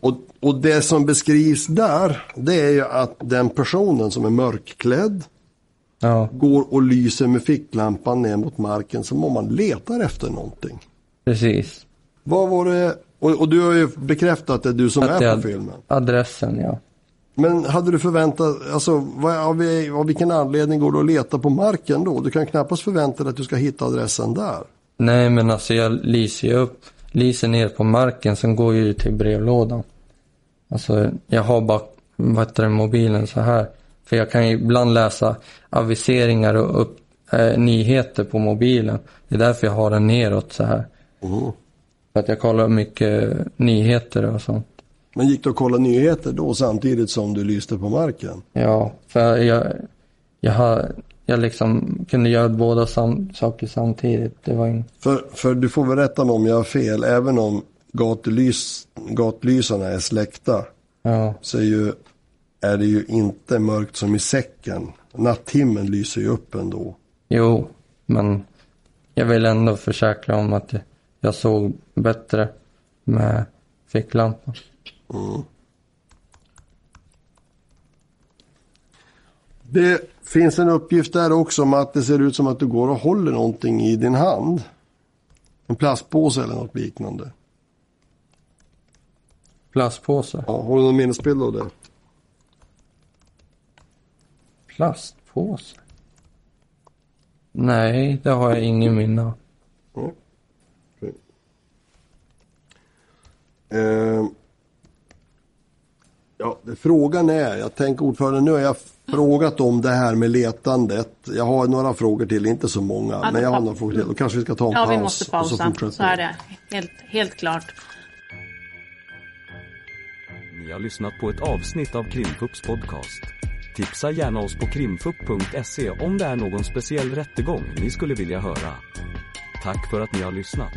Och, och det som beskrivs där. Det är ju att den personen som är mörkklädd. ja, Går och lyser med ficklampan ner mot marken som om man letar efter någonting. precis. Vad var det? Och, och du har ju bekräftat att det är du som Att är på filmen. Adressen, ja. Men hade du förväntat, alltså vad, av, av vilken anledning går du att leta på marken då? Du kan knappast förvänta dig att du ska hitta adressen där. Nej, men alltså jag lyser ju upp, lyser ner på marken, sen går jag ju till brevlådan. Alltså, jag har bara, vad heter det, mobilen så här. För jag kan ju ibland läsa aviseringar och upp, eh, nyheter på mobilen. Det är därför jag har den neråt så här. För att jag kollar mycket nyheter och sånt. Men gick du att kolla nyheter då samtidigt som du lyste på marken? Ja, för jag, jag har, jag liksom kunde göra båda sam, saker samtidigt. Det var in, För, för du får väl rätta mig om jag har fel, även om gatulys, gatlysarna är släckta ja, så är, ju, är det ju inte mörkt som i säcken. Natthimlen lyser ju upp ändå. Jo, men jag vill ändå försäkra om att jag såg bättre med ficklampan. Det finns en uppgift där också om att det ser ut som att du går och håller någonting i din hand. En plastpåse eller något liknande. Plastpåse? Ja, har du någon minnesbild av det? Plastpåse? Nej, det har jag ingen minne av. Eh, ja, frågan är, jag tänker ordförande, nu har jag frågat om det här med letandet. Jag har några frågor till, inte så många, Ja, men jag har några frågor till. Då kanske vi ska ta en Ja, paus. vi måste och pausa. så fortsätter Så är det. Helt, helt klart. Ni har lyssnat på ett avsnitt av Krimfupps podcast. Tipsa gärna oss på krimfupp.se om det är någon speciell rättegång ni skulle vilja höra. Tack för att ni har lyssnat.